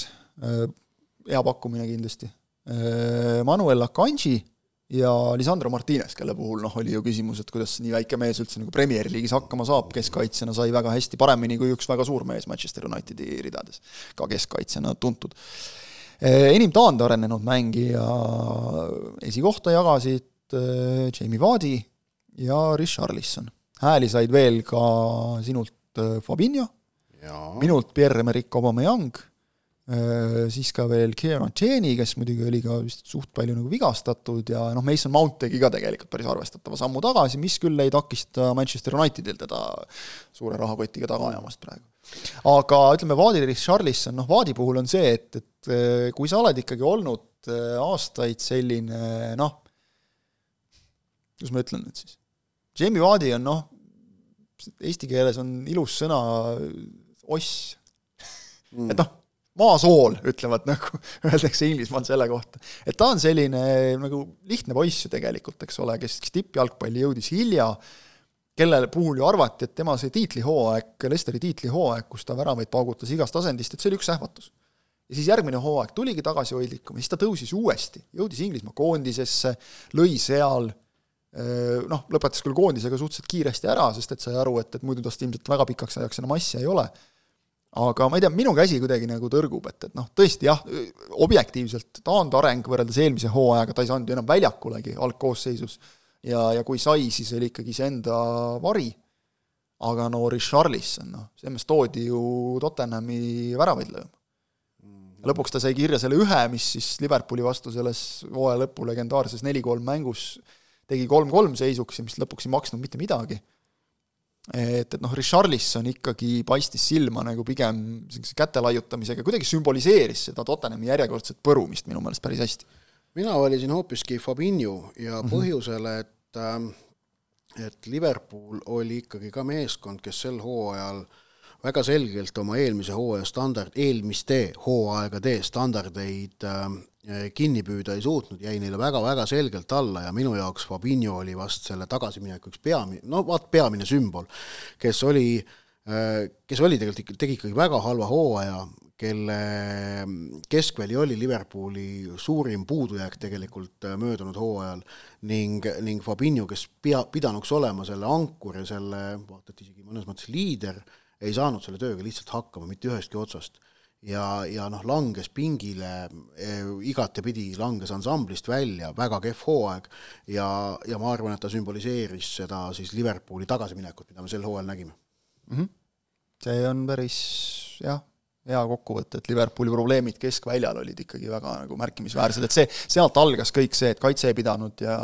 hea pakkumine kindlasti, Manuel Akanji ja Lisandro Martinez, kelle puhul noh, oli ju küsimus, et kuidas nii väike mees üldse nagu Premier League'is hakkama saab, keskkaitsjana sai väga hästi, paremini kui üks väga suur mees Manchester Unitedi ridades, ka keskkaitsjana tuntud. enim taandarenenud mängija esikohta jagasid eh, Jamie Vardy ja Richarlison. hääli said veel ka sinult eh, Fabinho, minult Pierre-Emerick Aubameyang siis ka veel Kieran Cheney, kes muidugi oli ka vist suht palju nagu vigastatud ja noh, Mason Mount tegi ka tegelikult päris arvestatava sammu tagasi, mis küll ei takista Manchester Unitedil teda suure rahakotiga taga ajamast praegu. aga ütleme, Vaadi Richarlison, noh Vaadi puhul on see, et, et äh, kui sa oled ikkagi olnud äh, aastaid selline noh, kuidas ma ütlen nüüd siis, Jamie Vaadi on noh, eesti keeles on ilus sõna oss mm., et noh, maasool, ütlevad nagu, öeldakse Inglismaal selle kohta. et ta on selline nagu lihtne poiss ju tegelikult, eks ole, kes, kes tippjalgpalli jõudis hilja, kelle puhul ju arvati, et tema see tiitlihooaeg, Lesteri tiitlihooaeg, kus ta väravaid paugutas igast asendist, et see oli üks ähvatus. ja siis järgmine hooaeg tuligi tagasihoidlikum ja siis ta tõusis uuesti, jõudis Inglismaa koondisesse, lõi seal, noh, lõpetas küll koondisega suhteliselt kiiresti ära, sest et sai aru, et, et muidu tast ilmselt väga pikaks ajaks enam asja ei ole aga ma ei tea, minu käsi kuidagi nagu tõrgub, et, et noh, tõesti jah, objektiivselt taandareng võrreldes eelmise hooajaga, ta ei saanud ju enam väljakulegi algkoosseisus. Ja, ja kui sai, siis oli ikkagi iseenda vari, aga no Richarlison, noh, see mees toodi ju Tottenhami väravaid lööma. lõpuks ta sai kirja selle ühe, mis siis Liverpooli vastu selles hooaja lõpu legendaarses neli-kolm mängus tegi kolm-kolm seisuks ja mis lõpuks ei maksnud mitte midagi et, et noh, Richarlison ikkagi paistis silma nagu pigem niisuguse käte laiutamisega, kuidagi sümboliseeris seda Tottenhami järjekordset põrumist minu meelest päris hästi. mina valisin hoopiski Fabinho ja mhm. põhjusel, et äh, et Liverpool oli ikkagi ka meeskond, kes sel hooajal väga selgelt oma eelmise hooaja standard, eelmiste hooaegade standardeid äh, Eh, kinni püüda ei suutnud, jäi neile väga-väga selgelt alla ja minu jaoks Fabinho oli vast selle tagasimineku üks peamine, no vaat peamine sümbol, kes oli, eh, kes oli tegelikult, tegi ikkagi väga halva hooaja, kelle keskväli oli Liverpooli suurim puudujääk tegelikult eh, möödunud hooajal ning, ning Fabinho, kes pea, pidanuks olema selle ankur ja selle, vaata et isegi mõnes mõttes liider, ei saanud selle tööga lihtsalt hakkama mitte ühestki otsast ja, ja noh, langes pingile e, igatepidi, langes ansamblist välja, väga kehv hooaeg ja, ja ma arvan, et ta sümboliseeris seda siis Liverpooli tagasiminekut, mida me sel hooajal nägime mm. -hmm. see on päris jah hea kokkuvõte, et Liverpooli probleemid keskväljal olid ikkagi väga nagu märkimisväärsed, et see, sealt algas kõik see, et kaitse ei pidanud ja,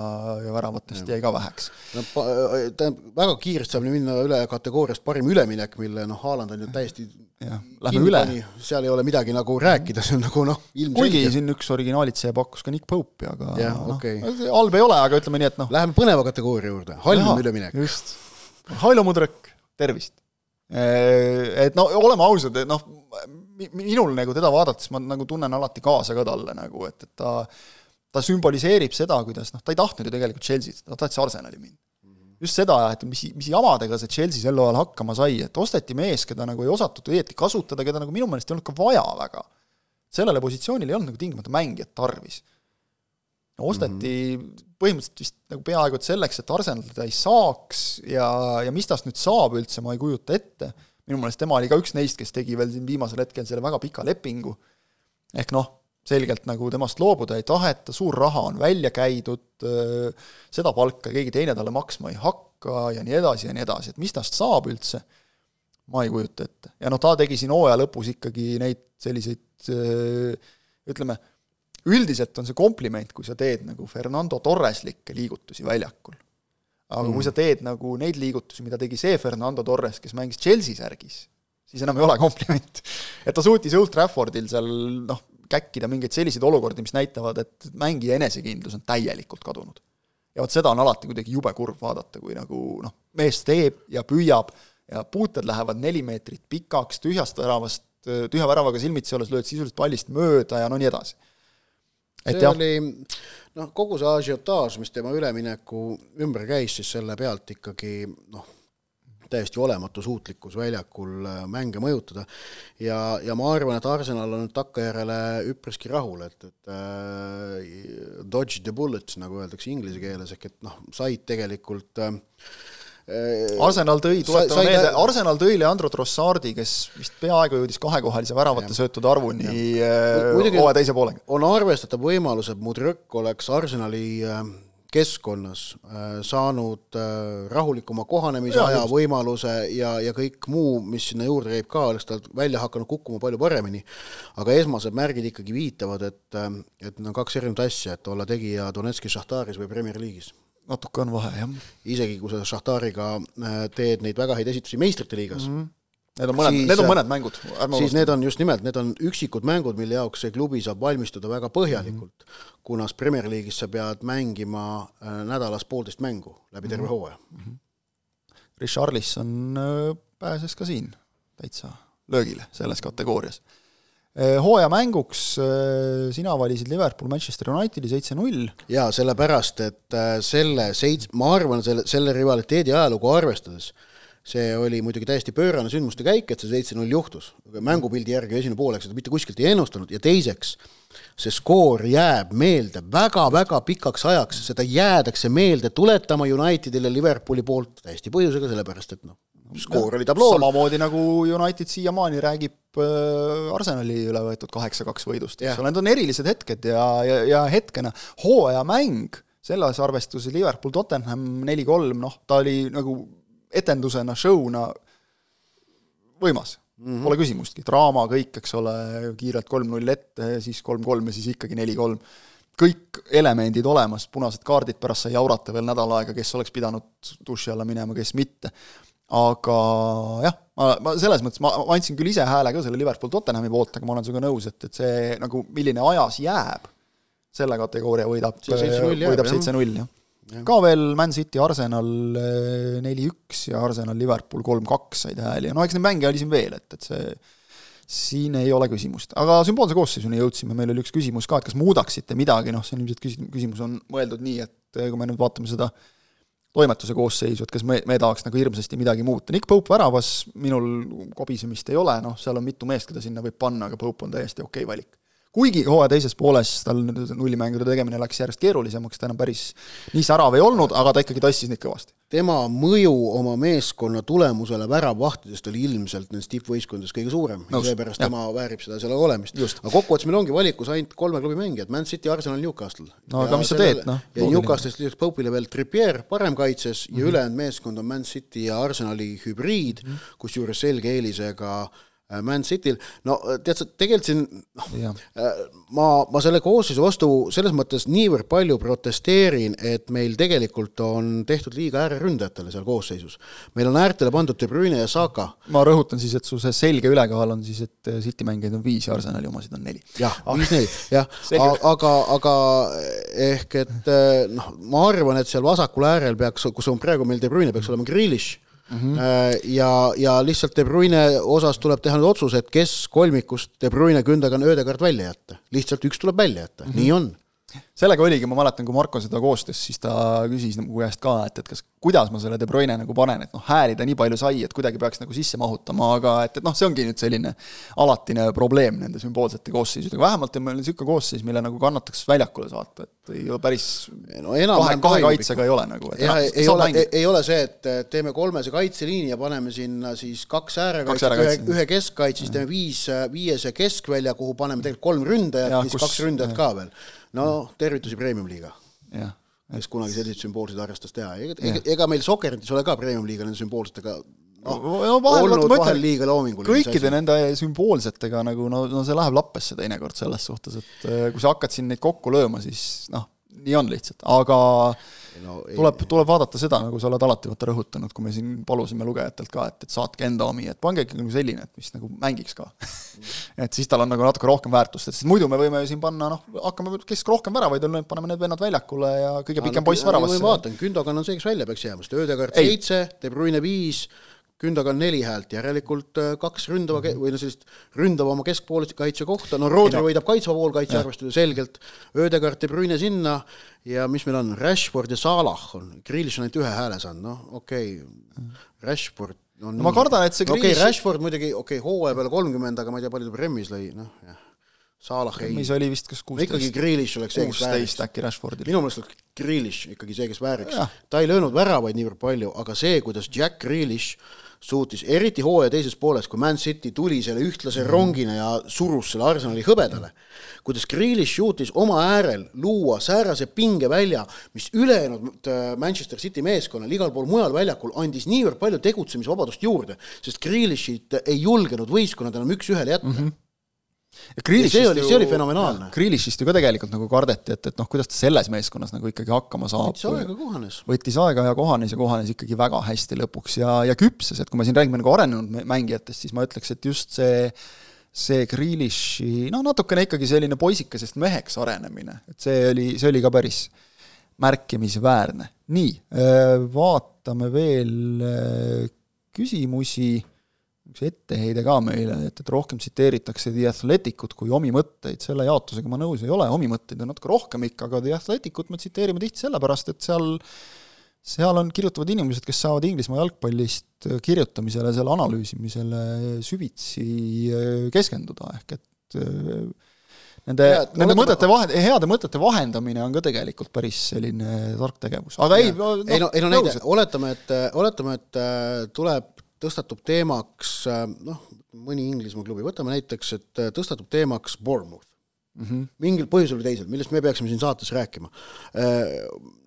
ja väravatest jäi ka väheks. no tähendab, väga kiiresti saab minna üle kategooriast parim üleminek, mille noh, Haaland on ju täiesti jah, lähme üle. seal ei ole midagi nagu rääkida, see on nagu noh, kuigi siin üks originaalitseja pakkus ka Nick Pope'i, aga noh okay., halb ei ole, aga ütleme nii, et noh. Läheme põneva kategooria juurde, halvim üleminek. just, Hailo Mudrõk, tervist Äh, et no oleme ausad, et noh, minul nagu teda vaadates ma nagu tunnen alati kaasa ka talle nagu, et, et ta ta sümboliseerib seda, kuidas noh, ta ei tahtnud ju tegelikult Chelsea't, ta tahtis Arsenali minna. just seda, et mis, mis jamadega see Chelsea sel ajal hakkama sai, et osteti mees, keda nagu ei osatud õieti kasutada, keda nagu minu meelest ei olnud ka vaja väga. sellele positsioonile ei olnud nagu tingimata mängijat tarvis osteti mm -hmm. põhimõtteliselt vist nagu peaaegu et selleks, et Arsenal teda ei saaks ja, ja mis tast nüüd saab üldse, ma ei kujuta ette, minu meelest tema oli ka üks neist, kes tegi veel siin viimasel hetkel selle väga pika lepingu, ehk noh, selgelt nagu temast loobuda ei taheta, suur raha on välja käidud, seda palka keegi teine talle maksma ei hakka, ja nii edasi ja nii edasi, et mis tast saab üldse, ma ei kujuta ette. ja noh, ta tegi siin hooaja lõpus ikkagi neid selliseid ütleme, üldiselt on see kompliment, kui sa teed nagu Fernando Torreslikke liigutusi väljakul. Aga mm. kui sa teed nagu neid liigutusi, mida tegi see Fernando Torres, kes mängis Chelsea särgis, siis enam ei ole kompliment. et ta suutis Old Traffordil seal noh, käkkida mingeid selliseid olukordi, mis näitavad, et mängija enesekindlus on täielikult kadunud. ja vot seda on alati kuidagi jube kurb vaadata, kui nagu noh, mees teeb ja püüab ja puuted lähevad neli meetrit pikaks, tühjast väravast, tühja väravaga silmitsi olles lööd sisuliselt pallist mööda ja no nii edasi see jah. oli noh, kogu see ažiotaaž, mis tema ülemineku ümber käis, siis selle pealt ikkagi noh, täiesti olematu suutlikkus väljakul äh, mänge mõjutada. ja, ja ma arvan, et Arsenal on nüüd takkajärele üpriski rahul, et, et äh, dodge the bullets, nagu öeldakse inglise keeles, ehk et noh, said tegelikult Äh, Arsenal tõi, tuletame meelde, Arsenal tõi Leandro Trossardi, kes vist peaaegu jõudis kahekohalise väravate söötude arvuni äh, hooaja teise poolega. on arvestatav võimalus, et Mudrõk oleks Arsenali äh, keskkonnas saanud rahulikuma kohanemisaja võimaluse ja, ja kõik muu, mis sinna juurde käib ka, oleks tal välja hakanud kukkuma palju paremini. aga esmased märgid ikkagi viitavad, et, et need on kaks erinevat asja, et olla tegija Donetski Šahtaris või Premier League'is natuke on vahe, jah. isegi kui sa Šahtariga äh, teed neid väga häid esitusi meistrite liigas mm. -hmm. Need on mõned, need on mõned mängud. siis need on just nimelt, need on üksikud mängud, mille jaoks see klubi saab valmistuda väga põhjalikult mm, -hmm. kuna Premier League'is sa pead mängima äh, nädalas poolteist mängu läbi terve mm -hmm. hooaja mm. -hmm. Richarlison äh, pääses ka siin täitsa löögile selles kategoorias Eh, hooaja mänguks eh, sina valisid Liverpool Manchester Unitedi seitse-null. jaa, sellepärast, et eh, selle seits-, ma arvan, selle, selle rivaliteedi ajalugu arvestades, see oli muidugi täiesti pöörane sündmuste käik, et see seitse-null juhtus. mängupildi järgi esimene poolek seda mitte kuskilt ei ennustanud ja teiseks, see skoor jääb meelde väga-väga pikaks ajaks, seda jäädakse meelde tuletama Unitedile Liverpooli poolt täiesti põhjusega, sellepärast et noh, skoor oli tablool. samamoodi nagu United siiamaani räägib äh, Arsenali üle võetud kaheksa-kaks võidust, eks ole, need on erilised hetked ja, ja, ja hetkena. Hooajamäng, selles arvestuses Liverpool Tottenham neli-kolm, noh, ta oli nagu etendusena, show'na võimas. Mm, -hmm. pole küsimustki, draama kõik, eks ole, kiirelt kolm-null ette, siis kolm-kolm ja siis ikkagi neli-kolm kõik elemendid olemas, punased kaardid, pärast sai jaurata veel nädal aega, kes oleks pidanud duši alla minema, kes mitte aga jah, ma, ma selles mõttes, ma, andsin küll ise hääle ka selle Liverpool Tottenhami poolt, aga ma olen sinuga nõus, et, et see nagu, milline ajas jääb, selle kategooria võidab, võidab seitse-null, jah. Ja. ka veel Man City, Arsenal eh, neli-üks ja Arsenal, Liverpool kolm-kaks said hääli. Ja no eks neid mänge oli siin veel, et, et see siin ei ole küsimust, aga sümboolse koosseisuni jõudsime, meil oli üks küsimus ka, et kas muudaksite midagi, noh, see on ilmselt küsimus on mõeldud nii, et eh, kui me nüüd vaatame seda äh, toimetuse koosseisu, et kas me, me tahaks nagu hirmsasti midagi muuta, Nick Pope väravas minul kobisemist ei ole, noh, seal on mitu meest, keda sinna võib panna, aga Pope on täiesti okei okay valik kuigi hooaja teises pooles tal nullimängude tegemine läks järjest keerulisemaks, ta enam päris nii särav ei olnud, aga ta ikkagi tassis neid kõvasti. Tema mõju oma meeskonna tulemusele väravvahtidest oli ilmselt nendes tippvõistkondades kõige suurem, seepärast tema väärib seda seal olemist. aga kokkuvõttes meil ongi valikus ainult kolme klubi mängijad, Man City, Arsenal, Newcastle. no aga mis sa teed, noh. ja Newcastle'ist lisaks Pope'ile veel Trippier paremkaitses mm -hmm. ja mhm. ülejäänud meeskond on Man City ja Arsenali hübriid mm -hmm., kusjuures selge eelisega Äh, Man Cityl, no äh, tead sa, tegelikult siin noh, äh, ma, ma selle koosseisu vastu selles mõttes niivõrd palju protesteerin, et meil tegelikult on tehtud liiga ääreründajatele seal koosseisus. meil on äärtele pandud De Bruyne ja Saka. ma rõhutan siis, et su see selge ülekaal on siis, et City mängijaid on viis ja Arsenali omasid on neli. jah, viis-neli, jah, aga, aga ehk et noh, ma arvan, et seal vasakul äärel peaks, kus on praegu meil De Bruyne, peaks olema Grealish mm. -hmm. ja, ja lihtsalt De Bruyne osas tuleb teha nüüd otsus, et kes kolmikust De Bruyne, Gündogan, Ödegaard välja jätta. lihtsalt üks tuleb välja jätta mm, -hmm. nii on sellega oligi, ma mäletan, kui Marko seda koostas, siis ta küsis nagu käest ka, et, et kas, kuidas ma selle De Bruyne nagu panen, et noh, hääli ta nii palju sai, et kuidagi peaks nagu sisse mahutama, aga et, et noh, see ongi nüüd selline alatine probleem nende sümboolsete koosseisudega, vähemalt on meil niisugune koosseis, mille nagu kannataks väljakule saata, et ei ole päris no, kahe, kahe kaitsega ei ole nagu. jah, ei, ole, ei ole see, et teeme kolmese kaitseliini ja paneme sinna siis kaks äärekaitset, ühe, ühe keskkaitse, siis teeme viis, viiese keskvälja, kuhu paneme tegelikult kolm ründajat, siis kaks ründajat ka veel. No tervitusi Premium-liiga. jah, kes kunagi selliseid sümboolseid harrastas teha, ega, ega, ega meil Sokkeritis ole ka premium-liiga nende sümboolsetega noh no, vahel, olnud ma vahel liiga loominguline. kõikide nende sümboolsetega nagu no, no see läheb lappesse teinekord selles suhtes, et äh, kui sa hakkad siin neid kokku lööma, siis noh, nii on lihtsalt, aga no, ei, tuleb, tuleb vaadata seda, nagu sa oled alati vaata rõhutanud, kui me siin palusime lugejatelt ka, et, et saatke enda omi, et pange ikkagi nagu selline, et mis nagu mängiks ka et siis tal on nagu natuke rohkem väärtust, et sest muidu me võime ju siin panna noh, hakkame, kes rohkem väravaid on löönud, paneme need vennad väljakule ja kõige pikem poiss väravasse. ma vaatan, Gündogan on see, kes välja peaks jääma, sest Ödegaard Ei. seitse, De Bruyne viis, Gündogan neli häält, järelikult äh, kaks ründava ke- või no sellist ründavama keskpoolise kaitse kohta, no Rodri no- võidab kaitsva poolkaitse arvestades selgelt, Ödegaard, De Bruyne sinna ja mis meil on, Rashford ja Salah on, Grealish on ainult ühe hääle saanud, noh okei. Okay., Rashford on no ma kardan, et see no okei okay,, Grealish- Rashford muidugi, okei okay,, hooaja peale kolmkümmend, aga ma ei tea, palju ta Premis lõi, noh jah, Salah ei mis oli vist kas no ikkagi kuusteist, Grealish oleks see, kes vääriks. kuusteist äkki Rashfordil. minu meelest oleks Grealish ikkagi see, kes vääriks. Ta ei löönud väravaid niivõrd palju, aga see, kuidas Jack Grealish suutis, eriti hooaja teises pooles, kui Man City tuli selle ühtlase rongina ja surus selle Arsenali hõbedale, kuidas Grealish suutis oma äärel luua säärase pingevälja, mis ülejäänud äh, Manchester City meeskonnal igal pool mujal väljakul andis niivõrd palju tegutsemisvabadust juurde, sest Grealishit ei julgenud võistkonnad enam üks-ühele jätta mm. -hmm see oli- see oli fenomenaalne. Grealishist ju ka tegelikult nagu kardeti, et, et noh, kuidas ta selles meeskonnas nagu ikkagi hakkama saab. võttis aega kohanes. võttis aega ja kohanes ja kohanes ikkagi väga hästi lõpuks ja, ja küpses, et kui me siin räägime nagu arenenud mä- mängijatest, siis ma ütleks, et just see see Grealishi, no natukene ikkagi selline poisikesest meheks arenemine, et see oli, see oli ka päris märkimisväärne. nii, vaatame veel äh, küsimusi, üks etteheide ka meile, et, et rohkem tsiteeritakse The Athletic ut kui omi mõtteid, selle jaotusega ma nõus ei ole, omi mõtteid on natuke rohkem ikka, aga The Athletic ut me tsiteerime tihti sellepärast, et seal seal on, kirjutavad inimesed, kes saavad Inglismaa jalgpallist kirjutamisele, selle analüüsimisele süvitsi äh, keskenduda, ehk et äh, nende, nende mõtete vahe, heade mõtete vahendamine on ka tegelikult päris selline tark tegevus, aga ei, no, ei no, ei no näide oletame, et, oletame, et äh, tuleb, tõstatub teemaks äh, noh, mõni Inglismaa klubi, võtame näiteks, et äh, tõstatub teemaks Bournemouth mm -hmm. mingil põhjusel või teisel, millest me peaksime siin saates rääkima.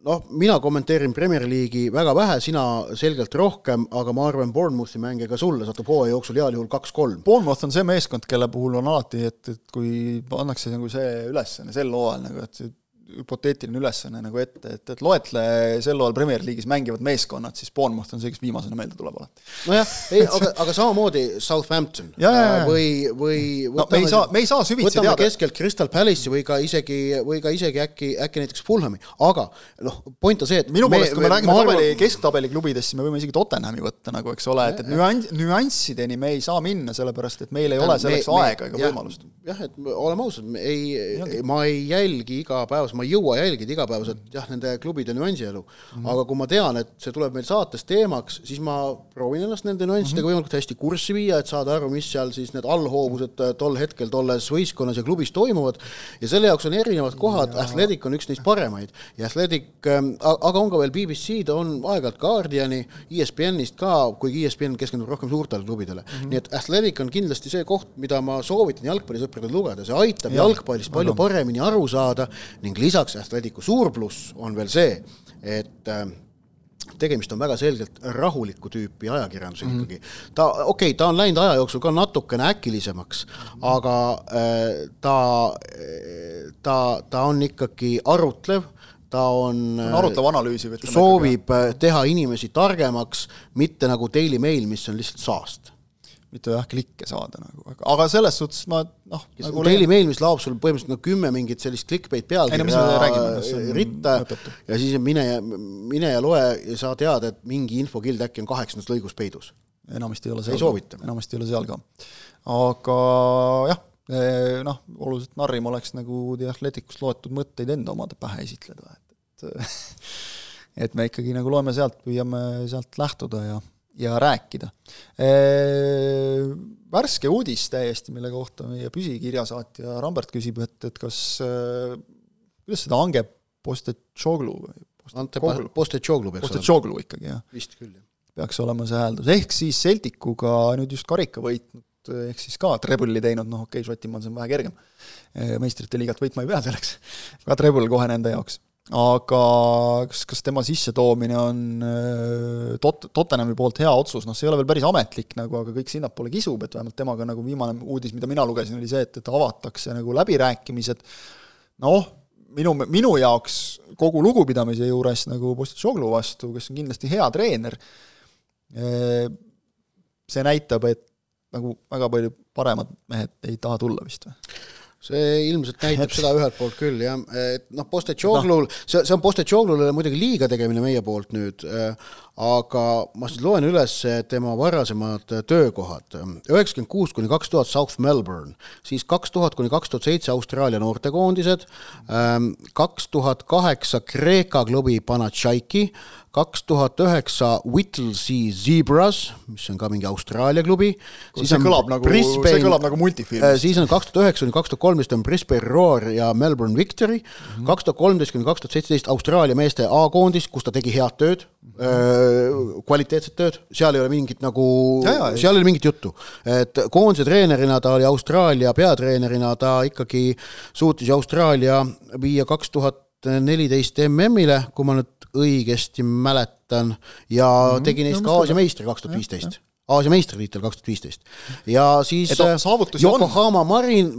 Noh, mina kommenteerin Premier League'i väga vähe, sina selgelt rohkem, aga ma arvan, Bournemouthi mänge ka sulle satub hooaja jooksul heal juhul kaks-kolm. Bournemouth on see meeskond, kelle puhul on alati, et, et kui pannakse nagu see ülesanne sel hooajal nagu, et hüpoteetiline ülesanne nagu ette, et, et loetle sel hooajal Premier League'is mängivad meeskonnad, siis Bournemouth on see, kes viimasena meelde tuleb alati. nojah, ei, aga, aga samamoodi Southampton Ja, ja, ja. või, või no me ei saa, me ei saa süvitsi võtame teada. keskelt Crystal Palace'i või ka isegi, või ka isegi äkki, äkki näiteks Fulhami, aga noh, point on see, et minu meelest, kui me räägime arvan- tabeli, kesktabeli klubidest, siis me võime isegi Tottenhami võtta nagu, eks ole, et, et nüanss, nüanssideni me ei saa minna, sellepärast et meil ei ole selleks me, aega ega võimalust. jah, et me- oleme ausad, ei, ma ei jälgi igapäevaselt, ma ei jõua jälgida igapäevaselt jah, nende klubide nüansielu mm. -hmm. aga kui ma tean, et see tuleb meil saates teemaks, siis ma proovin ennast nende nüanssidega mm. -hmm. võimalikult hästi kurssi viia, et saada aru, mis seal siis need allhoovused äh, tol hetkel tolles võistkonnas ja klubis toimuvad ja selle jaoks on erinevad kohad, Athletic on üks neist paremaid ja Athletic, aga on ka veel BBC-d, on aeg-ajalt Guardiani, ESPN-ist ka, kuigi ESPN keskendub rohkem suurtele klubidele mm. -hmm. nii et Athletic on kindlasti see koht, mida ma soovitan jalgpallisõpradel lugeda, see aitab Jaa, jalgpallist palju paremini aru saada ning lisaks Athleticu suur pluss on veel see, et äh, tegemist on väga selgelt rahulikku tüüpi ajakirjandusega mm -hmm. ikkagi. ta, okei okay,, ta on läinud aja jooksul ka natukene äkilisemaks, aga äh, ta, ta, ta on ikkagi arutlev, ta on on arutav analüüsiv, soovib äh, teha inimesi targemaks, mitte nagu Daily Mail, mis on lihtsalt saast. Mitte jah, klikke saada nagu, aga, selles suhtes ma noh, nagu Daily Mail, mis laob sul põhimõtteliselt no kümme mingit sellist clickbait no pealkirja on ritta mõttetu. ja siis mine ja, mine ja loe ja sa tead, et mingi infokild äkki on kaheksandas lõigus peidus. enamasti ei ole seal Ei soovita. enamasti ei ole seal ka. aga jah, noh, oluliselt narrim oleks nagu The Athleticust loetud mõtteid enda omade pähe esitleda, et, et et me ikkagi nagu loeme sealt, püüame sealt lähtuda ja, ja rääkida. Värske uudis täiesti, mille kohta meie püsikirjasaatja Rambert küsib, et, et kas, kuidas seda hange Postetšoglu või Ante Postetšoglu, Postetšoglu peaks olema. Postetšoglu ikkagi jah, vist küll, jah. peaks olema see hääldus, ehk siis Celticuga nüüd just karika võitnud, ehk siis ka trebli teinud, noh okei okay,, Šotimaal see on vähe kergem, meistrite liigat võitma ei pea selleks, ka trebel kohe nende jaoks. Aga kas, kas tema sissetoomine on äh, Tot-, Tottenhami poolt hea otsus, noh see ei ole veel päris ametlik nagu, aga kõik sinnapoole kisub, et vähemalt temaga nagu viimane uudis, mida mina lugesin, oli see, et, et avatakse nagu läbirääkimised, noh, minu, minu jaoks kogu lugupidamise juures nagu Postitšoglu vastu, kes on kindlasti hea treener, äh, see näitab, et nagu väga palju paremad mehed ei taha tulla vist või? See ilmselt näitab seda ühelt poolt küll jah, et noh, Postetšoglul no., see, see on Postetšoglule muidugi liiga tegemine meie poolt nüüd, aga ma siis loen üles tema varasemad töökohad. üheksakümmend kuus kuni kaks tuhat South Melbourne, siis kaks tuhat kuni kaks tuhat seitse Austraalia noortekoondised, kaks tuhat kaheksa Kreeka klubi Panachaiki, kaks tuhat üheksa Whittlesea Zebras, mis on ka mingi Austraalia klubi. see kõlab nagu, see kõlab nagu multifilm. Äh, siis on kaks tuhat üheksa kuni kaks tuhat kolmteist on Brisbane Roar ja Melbourne Victory, mhm. kaks tuhat kolmteist kuni kaks tuhat seitseteist Austraalia meeste A-koondis, kus ta tegi head tööd, äh, kvaliteetset tööd, seal ei ole mingit nagu, seal ei ole mingit juttu. et koondise treenerina ta oli Austraalia peatreenerina, ta ikkagi suutis Austraalia viia kaks tuhat neliteist MM-ile, kui ma nüüd õigesti mäletan, ja mm -hmm. tegi neist ka Aasia meistri kaks tuhat viisteist. Aasia meistritiitel kaks tuhat viisteist. ja siis Yokohama Marin,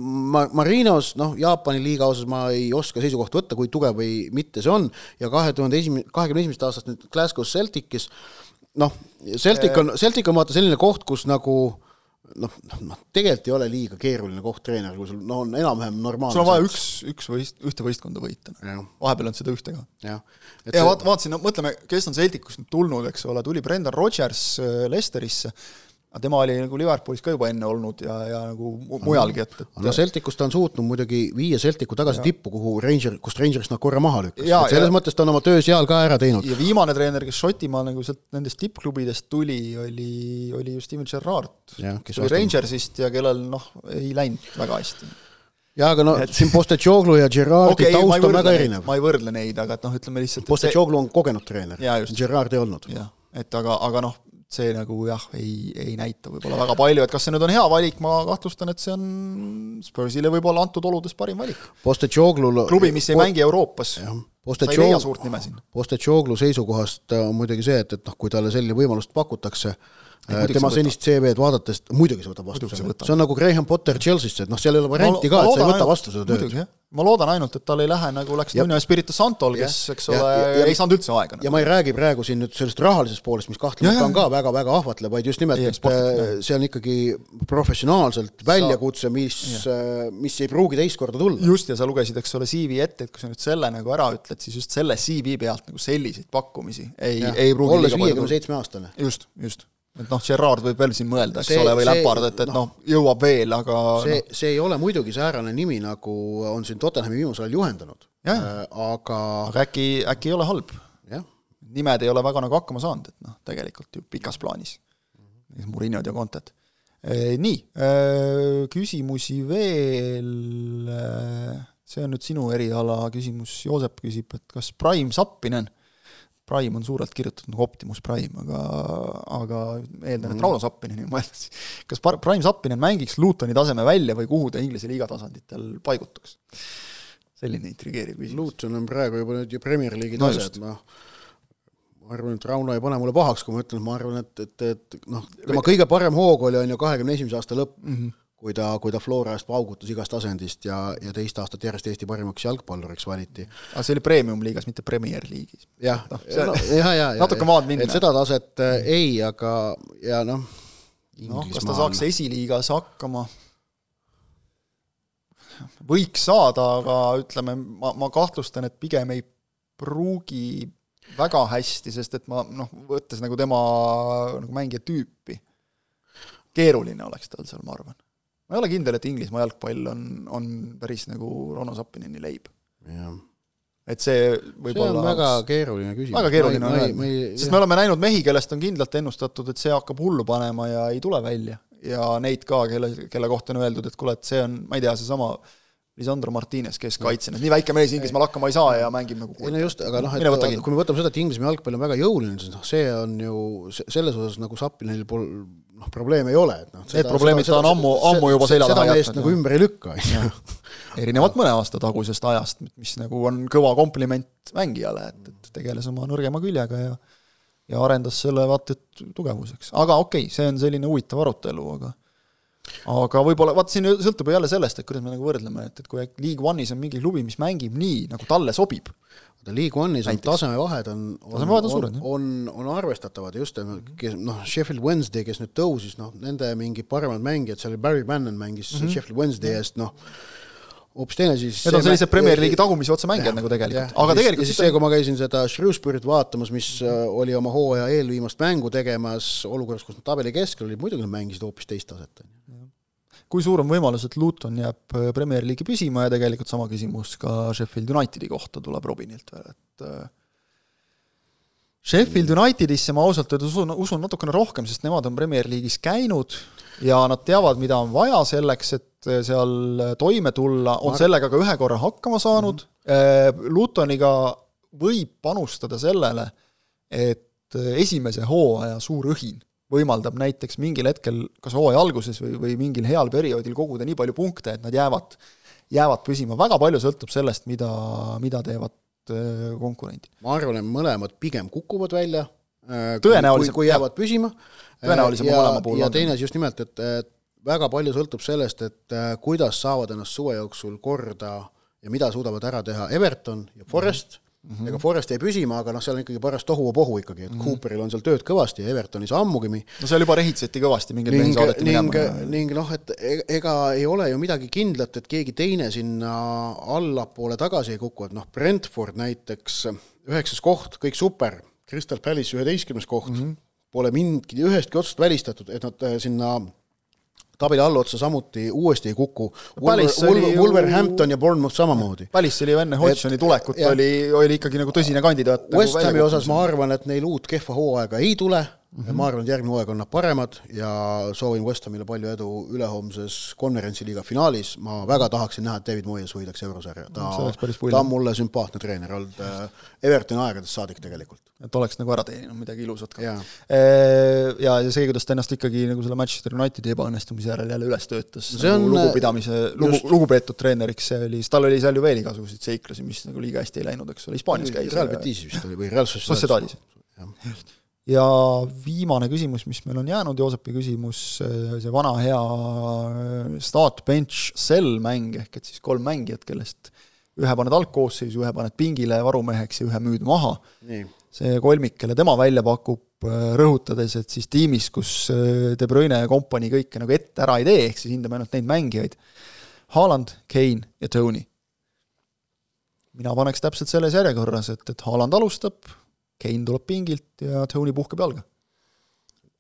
Marinos, noh, Jaapani liiga osas ma ei oska seisukohta võtta, kui tugev või mitte see on, ja kahe tuhande esimene, kahekümne esimesest aastast nüüd Glasgow Celticis, noh, Celtic on, Celtic on vaata selline koht, kus nagu noh, noh, tegelikult ei ole liiga keeruline koht treener, kui sul no on enam-vähem normaalne. sul on vaja üks, üks võist-, ühte võistkonda võita. vahepeal on seda ühte ka. ja see... vaat-, vaatasin, no mõtleme, kes on Celticust nüüd tulnud, eks ole, tuli Brendan Rodgers äh, Lesterisse aga tema oli nagu Liverpoolis ka juba enne olnud ja, ja nagu mujalgi, et, et no Celticust ta on suutnud muidugi viia Celticu tagasi ja. tippu, kuhu Ranger, kust Rangerist nad korra maha lükkas, et selles ja, mõttes ta on oma töö seal ka ära teinud. ja viimane treener, kes Šotimaal nagu sealt nendest tippklubidest tuli, oli, oli ju Steven Gerrard, kes oli Rangersist ja kellel noh, ei läinud väga hästi jaa, aga no et... siin Postecoglu ja Gerardi okay, taust on väga erinev. ma ei võrdle neid, aga et noh, ütleme lihtsalt Postecoglu see... on kogenud treener, Gerard ei olnud. jah, et aga, aga noh, see nagu jah, ei, ei näita võib-olla väga palju, et kas see nüüd on hea valik, ma kahtlustan, et see on Spursile võib-olla antud oludes parim valik. Klubi, mis ei mängi Euroopas. Postecoglu seisukohast on muidugi see, et, et noh, kui talle selline võimalust pakutakse, Äh, tema senist CV-d vaadates, muidugi see võtab vastu selle, see on nagu Graham Potter Chelsea'sse, et noh, seal ei ole varianti ka, et sa ei võta vastu seda tööd. ma loodan ainult, et tal ei lähe nagu läks Nuno Espirito Santol, kes, eks ole, ei saanud üldse aega. ja ma ei räägi praegu siin nüüd sellest rahalisest poolest, mis kahtlemata on ka väga-väga ahvatlev, vaid just nimelt, et äh, see on ikkagi professionaalselt väljakutse, mis, äh, mis ei pruugi teist korda tulla. just, ja sa lugesid, eks ole, CV ette, et kui sa nüüd selle nagu ära ütled, siis just selle CV pealt nagu selliseid pakkumisi ei, ei pruugi olles viiekümne seitsme aastane. just, just et noh, Gerard võib veel siin mõelda, eks see, ole, või Läpard, et, et noh no,, jõuab veel, aga see no., see ei ole muidugi säärane nimi, nagu on siin Tottenhami viimasel ajal juhendanud. Äh, aga aga äkki, äkki ei ole halb. nimed ei ole väga nagu hakkama saanud, et noh, tegelikult ju pikas plaanis. Murinod ja Contet e,. Nii, äh, küsimusi veel, see on nüüd sinu eriala küsimus, Joosep küsib, et kas Prime Sappinen Prime on suurelt kirjutatud nagu Optimus Prime, aga, aga eeldan, et mm. Rauno Sappineni mõeldes, kas Prime Sappinen mängiks Lutoni taseme välja või kuhu ta Inglise liiga tasanditel paigutuks? selline intrigeeriv küsimus. Luton on praegu juba nüüd ju Premier League'i tase, et noh, ma arvan, et Rauno ei pane mulle pahaks, kui ma ütlen, et ma arvan, et, et, et noh, tema kõige parem hoog oli, on ju kahekümne esimese aasta lõpp mm, -hmm kui ta, kui ta Flora eest paugutas igast asendist ja, ja teist aastat järjest Eesti parimaks jalgpalluriks valiti. aga see oli premium-liigas, mitte Premier League'is. jah no,, ja, ja, ja, natuke maad minna. seda taset äh, ei, aga ja noh, noh, kas ta saaks esiliigas hakkama? võiks saada, aga ütleme, ma, ma kahtlustan, et pigem ei pruugi väga hästi, sest et ma noh, võttes nagu tema nagu mängija tüüpi, keeruline oleks tal seal, ma arvan ma ei ole kindel, et Inglismaa jalgpall on, on päris nagu Rauno Sappineni leib. et see võib-olla see on väga keeruline küsimus. väga keeruline on öelda, sest jah. me oleme näinud mehi, kellest on kindlalt ennustatud, et see hakkab hullu panema ja ei tule välja. ja neid ka, kelle, kelle kohta on öeldud, et kuule, et see on, ma ei tea, seesama Lisandro Martines, kes kaitsjana, nii väike mees Inglismaal hakkama ei saa ja mängib nagu ei no just, aga noh, et kui me võtame seda, et Inglismaa jalgpall on väga jõuline, siis noh, see on ju selles osas nagu Sappinenil pol-, noh, probleeme ei ole, et noh. Need probleemid ta on ammu, ammu juba selja taha jätnud. seda meest nagu ümber ei lükka, on ju. erinevalt mõne aasta tagusest ajast, mis nagu on kõva kompliment mängijale, et, et tegeles oma nõrgema küljega ja ja arendas selle vaata et tugevuseks, aga okei okay,, see on selline huvitav arutelu, aga aga võib-olla, vaata siin sõltub jälle sellest, et kuidas me nagu võrdleme, et, et kui League One'is on mingi klubi, mis mängib nii, nagu talle sobib, League One'is on tasemevahed on, on, on, on, on, on arvestatavad just, kes noh, Sheffield Wednesday, kes nüüd tõusis, noh, nende mingid paremad mängijad, seal Barry Bannon mängis mm -hmm. Sheffield Wednesday eest, noh, hoopis teine siis Need on sellised Premier League'i tagumise otsa mängijad nagu tegelikult, aga tegelikult ja siis see, kui ma käisin seda Shrewsbury't vaatamas, mis äh, oli oma hooaja eelviimast mängu tegemas olukorras, kus nad tabeli keskel olid, muidugi nad mängisid hoopis teist taset, on ju kui suur on võimalus, et Luton jääb äh, Premier League'i püsima ja tegelikult sama küsimus ka Sheffield Unitedi kohta tuleb Robinilt veel, et äh, Sheffield Unitedisse ma ausalt öeldes usun, usun natukene rohkem, sest nemad on Premier League'is käinud ja nad teavad, mida on vaja selleks, et äh, seal toime tulla, on sellega ka ühe korra hakkama saanud mm, -hmm. Lutoniga võib panustada sellele, et esimese hooaja suur õhin võimaldab näiteks mingil hetkel, kas hooaja alguses või, või mingil heal perioodil koguda nii palju punkte, et nad jäävad, jäävad püsima, väga palju sõltub sellest, mida, mida teevad äh, konkurendid. ma arvan, et mõlemad pigem kukuvad välja, äh, kui, kui jäävad püsima. tõenäoliselt ja, mõlema puhul ja teine asi just nimelt, et, et väga palju sõltub sellest, et äh, kuidas saavad ennast suve jooksul korda ja mida suudavad ära teha Everton ja Forest mm, Mm -hmm. ega Forest jäi püsima, aga noh, seal on ikkagi paras tohuvapohu ikkagi, et mm -hmm. Cooperil on seal tööd kõvasti ja Evertonis ammugigi. no seal juba rehitseti kõvasti, mehi saadeti minema. ning noh, et e-, ega ei ole ju midagi kindlat, et keegi teine sinna allapoole tagasi ei kuku, et noh, Brentford näiteks, üheksas koht, kõik super, Crystal Palace üheteistkümnes koht mm, -hmm. pole mingit, ühestki otsust välistatud, et nad äh, sinna tabeli allotsa samuti uuesti ei kuku. Wolverhampton ja Bournemouth samamoodi. Palace oli ju enne Hodgsoni tulekut, oli, oli ikkagi nagu tõsine kandidaat. West nagu Hami osas ma arvan, et neil uut kehva hooaega ei tule mm. -hmm. ma arvan, et järgmine hooaeg on nad paremad ja soovin West Hamile palju edu ülehomses konverentsiliiga finaalis, ma väga tahaksin näha, et David Moyes võidaks eurosarja, ta no,, ta on mulle sümpaatne treener olnud äh, Evertoni aegadest saadik tegelikult. et oleks nagu ära teeninud midagi ilusat ka. ja, äh, ja, ja see, kuidas ta ennast ikkagi nagu selle Manchester Unitedi ebaõnnestumise järel jälle üles töötas see nagu on, lugupidamise, lugu, lugupeetud treeneriks, see oli, tal oli seal ju veel igasuguseid seiklusi, mis nagu liiga hästi ei läinud, eks ole, Hispaanias käis. Real Betisis vist oli või Real Sociedadis. just ja viimane küsimus, mis meil on jäänud, Joosepi küsimus, see vana hea start bench sell mäng, ehk et siis kolm mängijat, kellest ühe paned algkoosseisu, ühe paned pingile varumeheks ja ühe müüd maha. see kolmik, kelle tema välja pakub, rõhutades, et siis tiimis, kus De Bruyne ja kompanii kõike nagu ette ära ei tee, ehk siis hindame ainult neid mängijaid, Haaland, Kane ja Tony. mina paneks täpselt selles järjekorras, et, et Haaland alustab, Kane tuleb pingilt ja Tony puhkab jalga.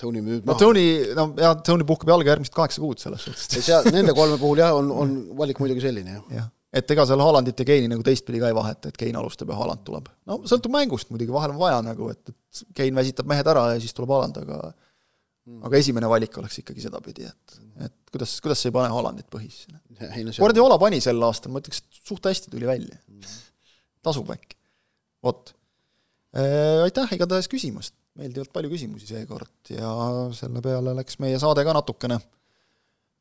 Tony müüb maha. no Tony, no jah, Tony puhkab jalga järgmised kaheksa kuud selles suhtes. seal, nende kolme puhul jah, on, on valik muidugi selline, jah ja. et ega seal Haalandit ja Keini nagu teistpidi ka ei vaheta, et Kein alustab ja Haaland tuleb. no sõltub mängust muidugi, vahel on vaja nagu, et, et Kein väsitab mehed ära ja siis tuleb Haaland, aga mm. aga esimene valik oleks ikkagi sedapidi, et, et kuidas, kuidas sa ei pane Haalandit põhisse. Guardiola pani sel aastal, ma ütleks, suht hästi tuli välja mm.. tasub äkki. vot aitäh igatahes küsimast, meeldivalt palju küsimusi seekord ja selle peale läks meie saade ka natukene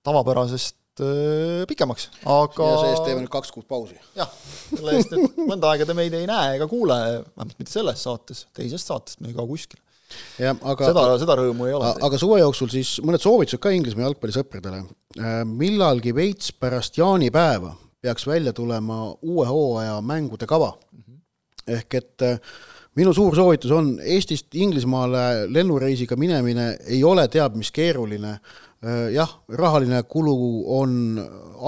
tavapärasest äh, pikemaks, aga ja see-eest teeme nüüd kaks kuud pausi. jah, selle eest, et mõnda aega te meid ei näe ega kuule, vähemalt mitte selles saates, teisest saatest me ei kao kuskile. Ja, aga, seda, seda rõõmu ei ole. aga suve jooksul siis mõned soovitused ka Inglismaa jalgpallisõpradele. Äh, millalgi veits pärast jaanipäeva peaks välja tulema uue hooaja mängude kava. -hmm. ehk et äh, minu suur soovitus on Eestist Inglismaale lennureisiga minemine ei ole teab mis keeruline. Äh, jah, rahaline kulu on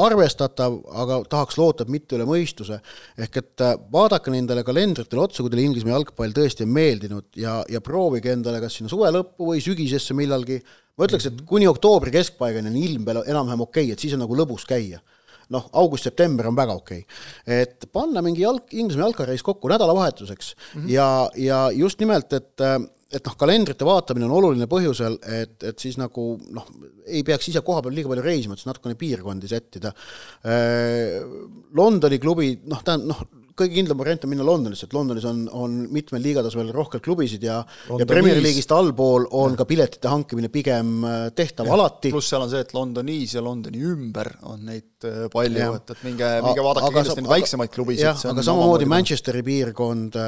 arvestatav, aga tahaks loota, et mitte üle mõistuse. ehk et äh, vaadake nendele kalendritele otsa, kui teile Inglismaa jalgpall tõesti on meeldinud ja, ja proovige endale kas sinna suve lõppu või sügisesse millalgi. ma ütleks, et kuni oktoobri keskpaigani on ilm veel enam-vähem okei okay,, et siis on nagu lõbus käia noh, august-september on väga okei okay.. et panna mingi jalg, Inglismaa jalkareis kokku nädalavahetuseks mm -hmm. ja, ja just nimelt, et et noh, kalendrite vaatamine on oluline põhjusel, et, et siis nagu noh, ei peaks ise koha peal liiga palju reisima, et siis natukene piirkondi sättida. Londoni klubi, noh, tähendab noh, kõige kindlam variant on minna Londonisse, et Londonis on, on mitmel liigatasemel rohkelt klubisid ja London ja Premier. League'ist allpool on ka piletite hankimine pigem äh, tehtav alati. pluss seal on see, et Londonis ja Londoni ümber on neid äh, palju, et, et minge, minge vaadake Aga- kindlasti neid väiksemaid klubisid. jah, aga samamoodi Manchesteri piirkond,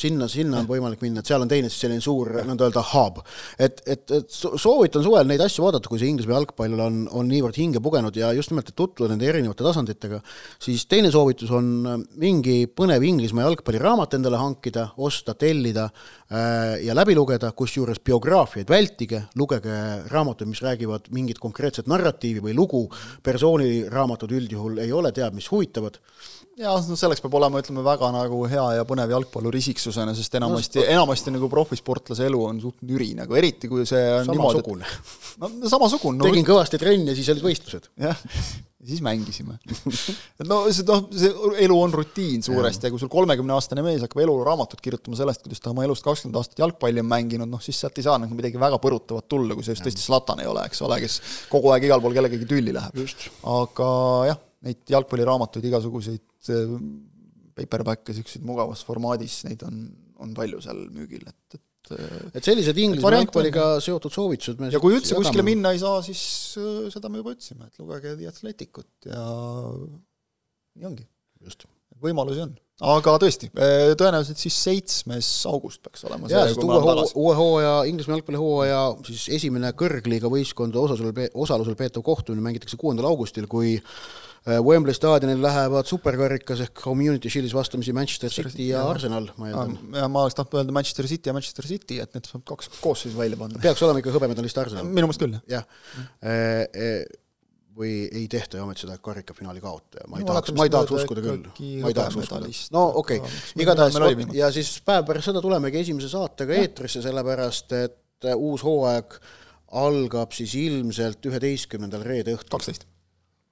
sinna, sinna on võimalik minna, et seal on teine siis selline suur nõnda öelda hub. et, et, et so- soovitan suvel neid asju vaadata, kui see Inglismaa jalgpall on, on niivõrd hinge pugenud ja just nimelt, et tutvuda nende erinevate tasanditega, siis teine soovitus on äh, mingi põnev Inglismaa jalgpalliraamat endale hankida, osta, tellida äh, ja läbi lugeda, kusjuures biograafiaid vältige, lugege raamatuid, mis räägivad mingit konkreetset narratiivi või lugu, persooniraamatud üldjuhul ei ole teab mis huvitavad jaa, no selleks peab olema, ütleme, väga nagu hea ja põnev jalgpallur isiksusena, sest enamasti no,, enamasti nagu profisportlase elu on suht nüri nagu, eriti kui see on samasugune. niimoodi no, no samasugune no, tegin kõvasti trenni ja siis olid võistlused. jah, ja siis mängisime. et no see, noh, see elu on rutiin suuresti ja kui sul kolmekümneaastane mees hakkab eluraamatut kirjutama sellest, kuidas ta oma elust kakskümmend aastat jalgpalli on mänginud, noh siis sealt ei saa nagu midagi väga põrutavat tulla, kui see just tõesti Zlatan ei ole, eks ole, kes kogu aeg igal pool kellegagi tülli läheb. aga jah, neid jalgpalliraamatuid, igasuguseid äh, paperback'e, niisuguseid mugavas formaadis, neid on, on palju seal müügil, et, et äh, et sellised Inglismaa variant on, jalgpalliga seotud soovitused me ja kui üldse kuskile jagame. minna ei saa, siis äh, seda me juba ütlesime, et lugege The Athleticut ja nii ongi. just. Võimalusi on. aga tõesti, tõenäoliselt siis seitsmes august peaks olema see, kui uue me oleme hoo-, tagasi. uue hooaja, Inglismaa jalgpallihooaja siis esimene kõrgliiga võistkondade osalusel, osalusel peetav kohtumine mängitakse kuuendal augustil, kui äh, Wembley staadionil lähevad superkarikas ehk Community Shieldis vastamisi Manchester City ja Arsenal, ma eeldan. ja ma oleks tahtnud öelda Manchester City ja Manchester City, et need saab kaks koosseisu välja panna. peaks olema ikka hõbemedalist Arsenal. minu meelest küll, jah. jah. Või ei tehta ju ometi seda karikafinaali kaotaja, ma ei No tahaks, ma ei tahaks uskuda küll. ma ei tahaks uskuda. no okei okay. igatahes ja siis päev pärast seda tulemegi esimese saatega eetrisse, sellepärast et äh, uus hooaeg algab siis ilmselt üheteistkümnendal reede õhtul. kaksteist.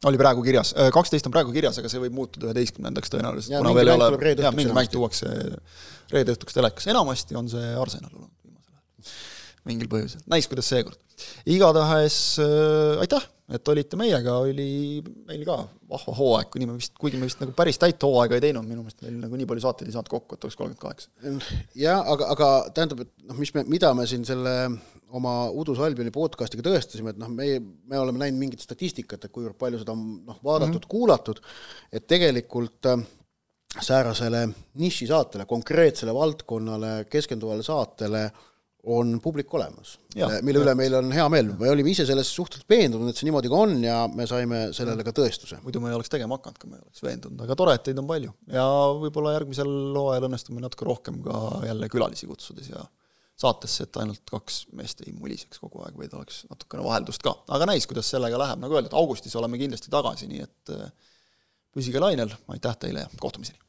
oli praegu kirjas, kaksteist on praagul kirjas, aga see võib muutuda üheteistkümnendaks tõenäoliselt, kuna veel ei ole, õhtuks mingi mäng tuuakse reede õhtuks telekas, enamasti on see Arsenal olnud viimasel ajal. mingil põhjusel, näis, kuidas seekord. igatahes äh, aitäh, et olite meiega, oli meil ka vahva hooaeg, kuni me vist, kuigi me vist nagu päris täit hooaega ei teinud, minu meelest meil nagu nii palju saateid ei saanud kokku, et oleks kolmkümmend kaheksa. jah, aga, aga tähendab, et noh, mis me, mida me siin selle oma Udus Albioni podcast'iga tõestasime, et noh, meie, me oleme näinud mingit statistikat, et kuivõrd palju seda on noh, vaadatud mm, -hmm. kuulatud, et tegelikult äh, säärasele nišisaatele, konkreetsele valdkonnale keskenduvale saatele on publik olemas, mille üle meil on hea meel, me olime ise selles suhteliselt veendunud, et see niimoodi ka on ja me saime sellele ka tõestuse. muidu me ei oleks tegema hakanud, kui me ei oleks veendunud, aga tore, et teid on palju ja võib-olla järgmisel hooajal õnnestub meil natuke rohkem ka jälle külalisi kutsuda siia saatesse, et ainult kaks meest ei muliseks kogu aeg, vaid oleks natukene vaheldust ka. aga näis, kuidas sellega läheb, nagu öeldud, augustis oleme kindlasti tagasi, nii et püsige lainel, aitäh teile ja kohtumiseni!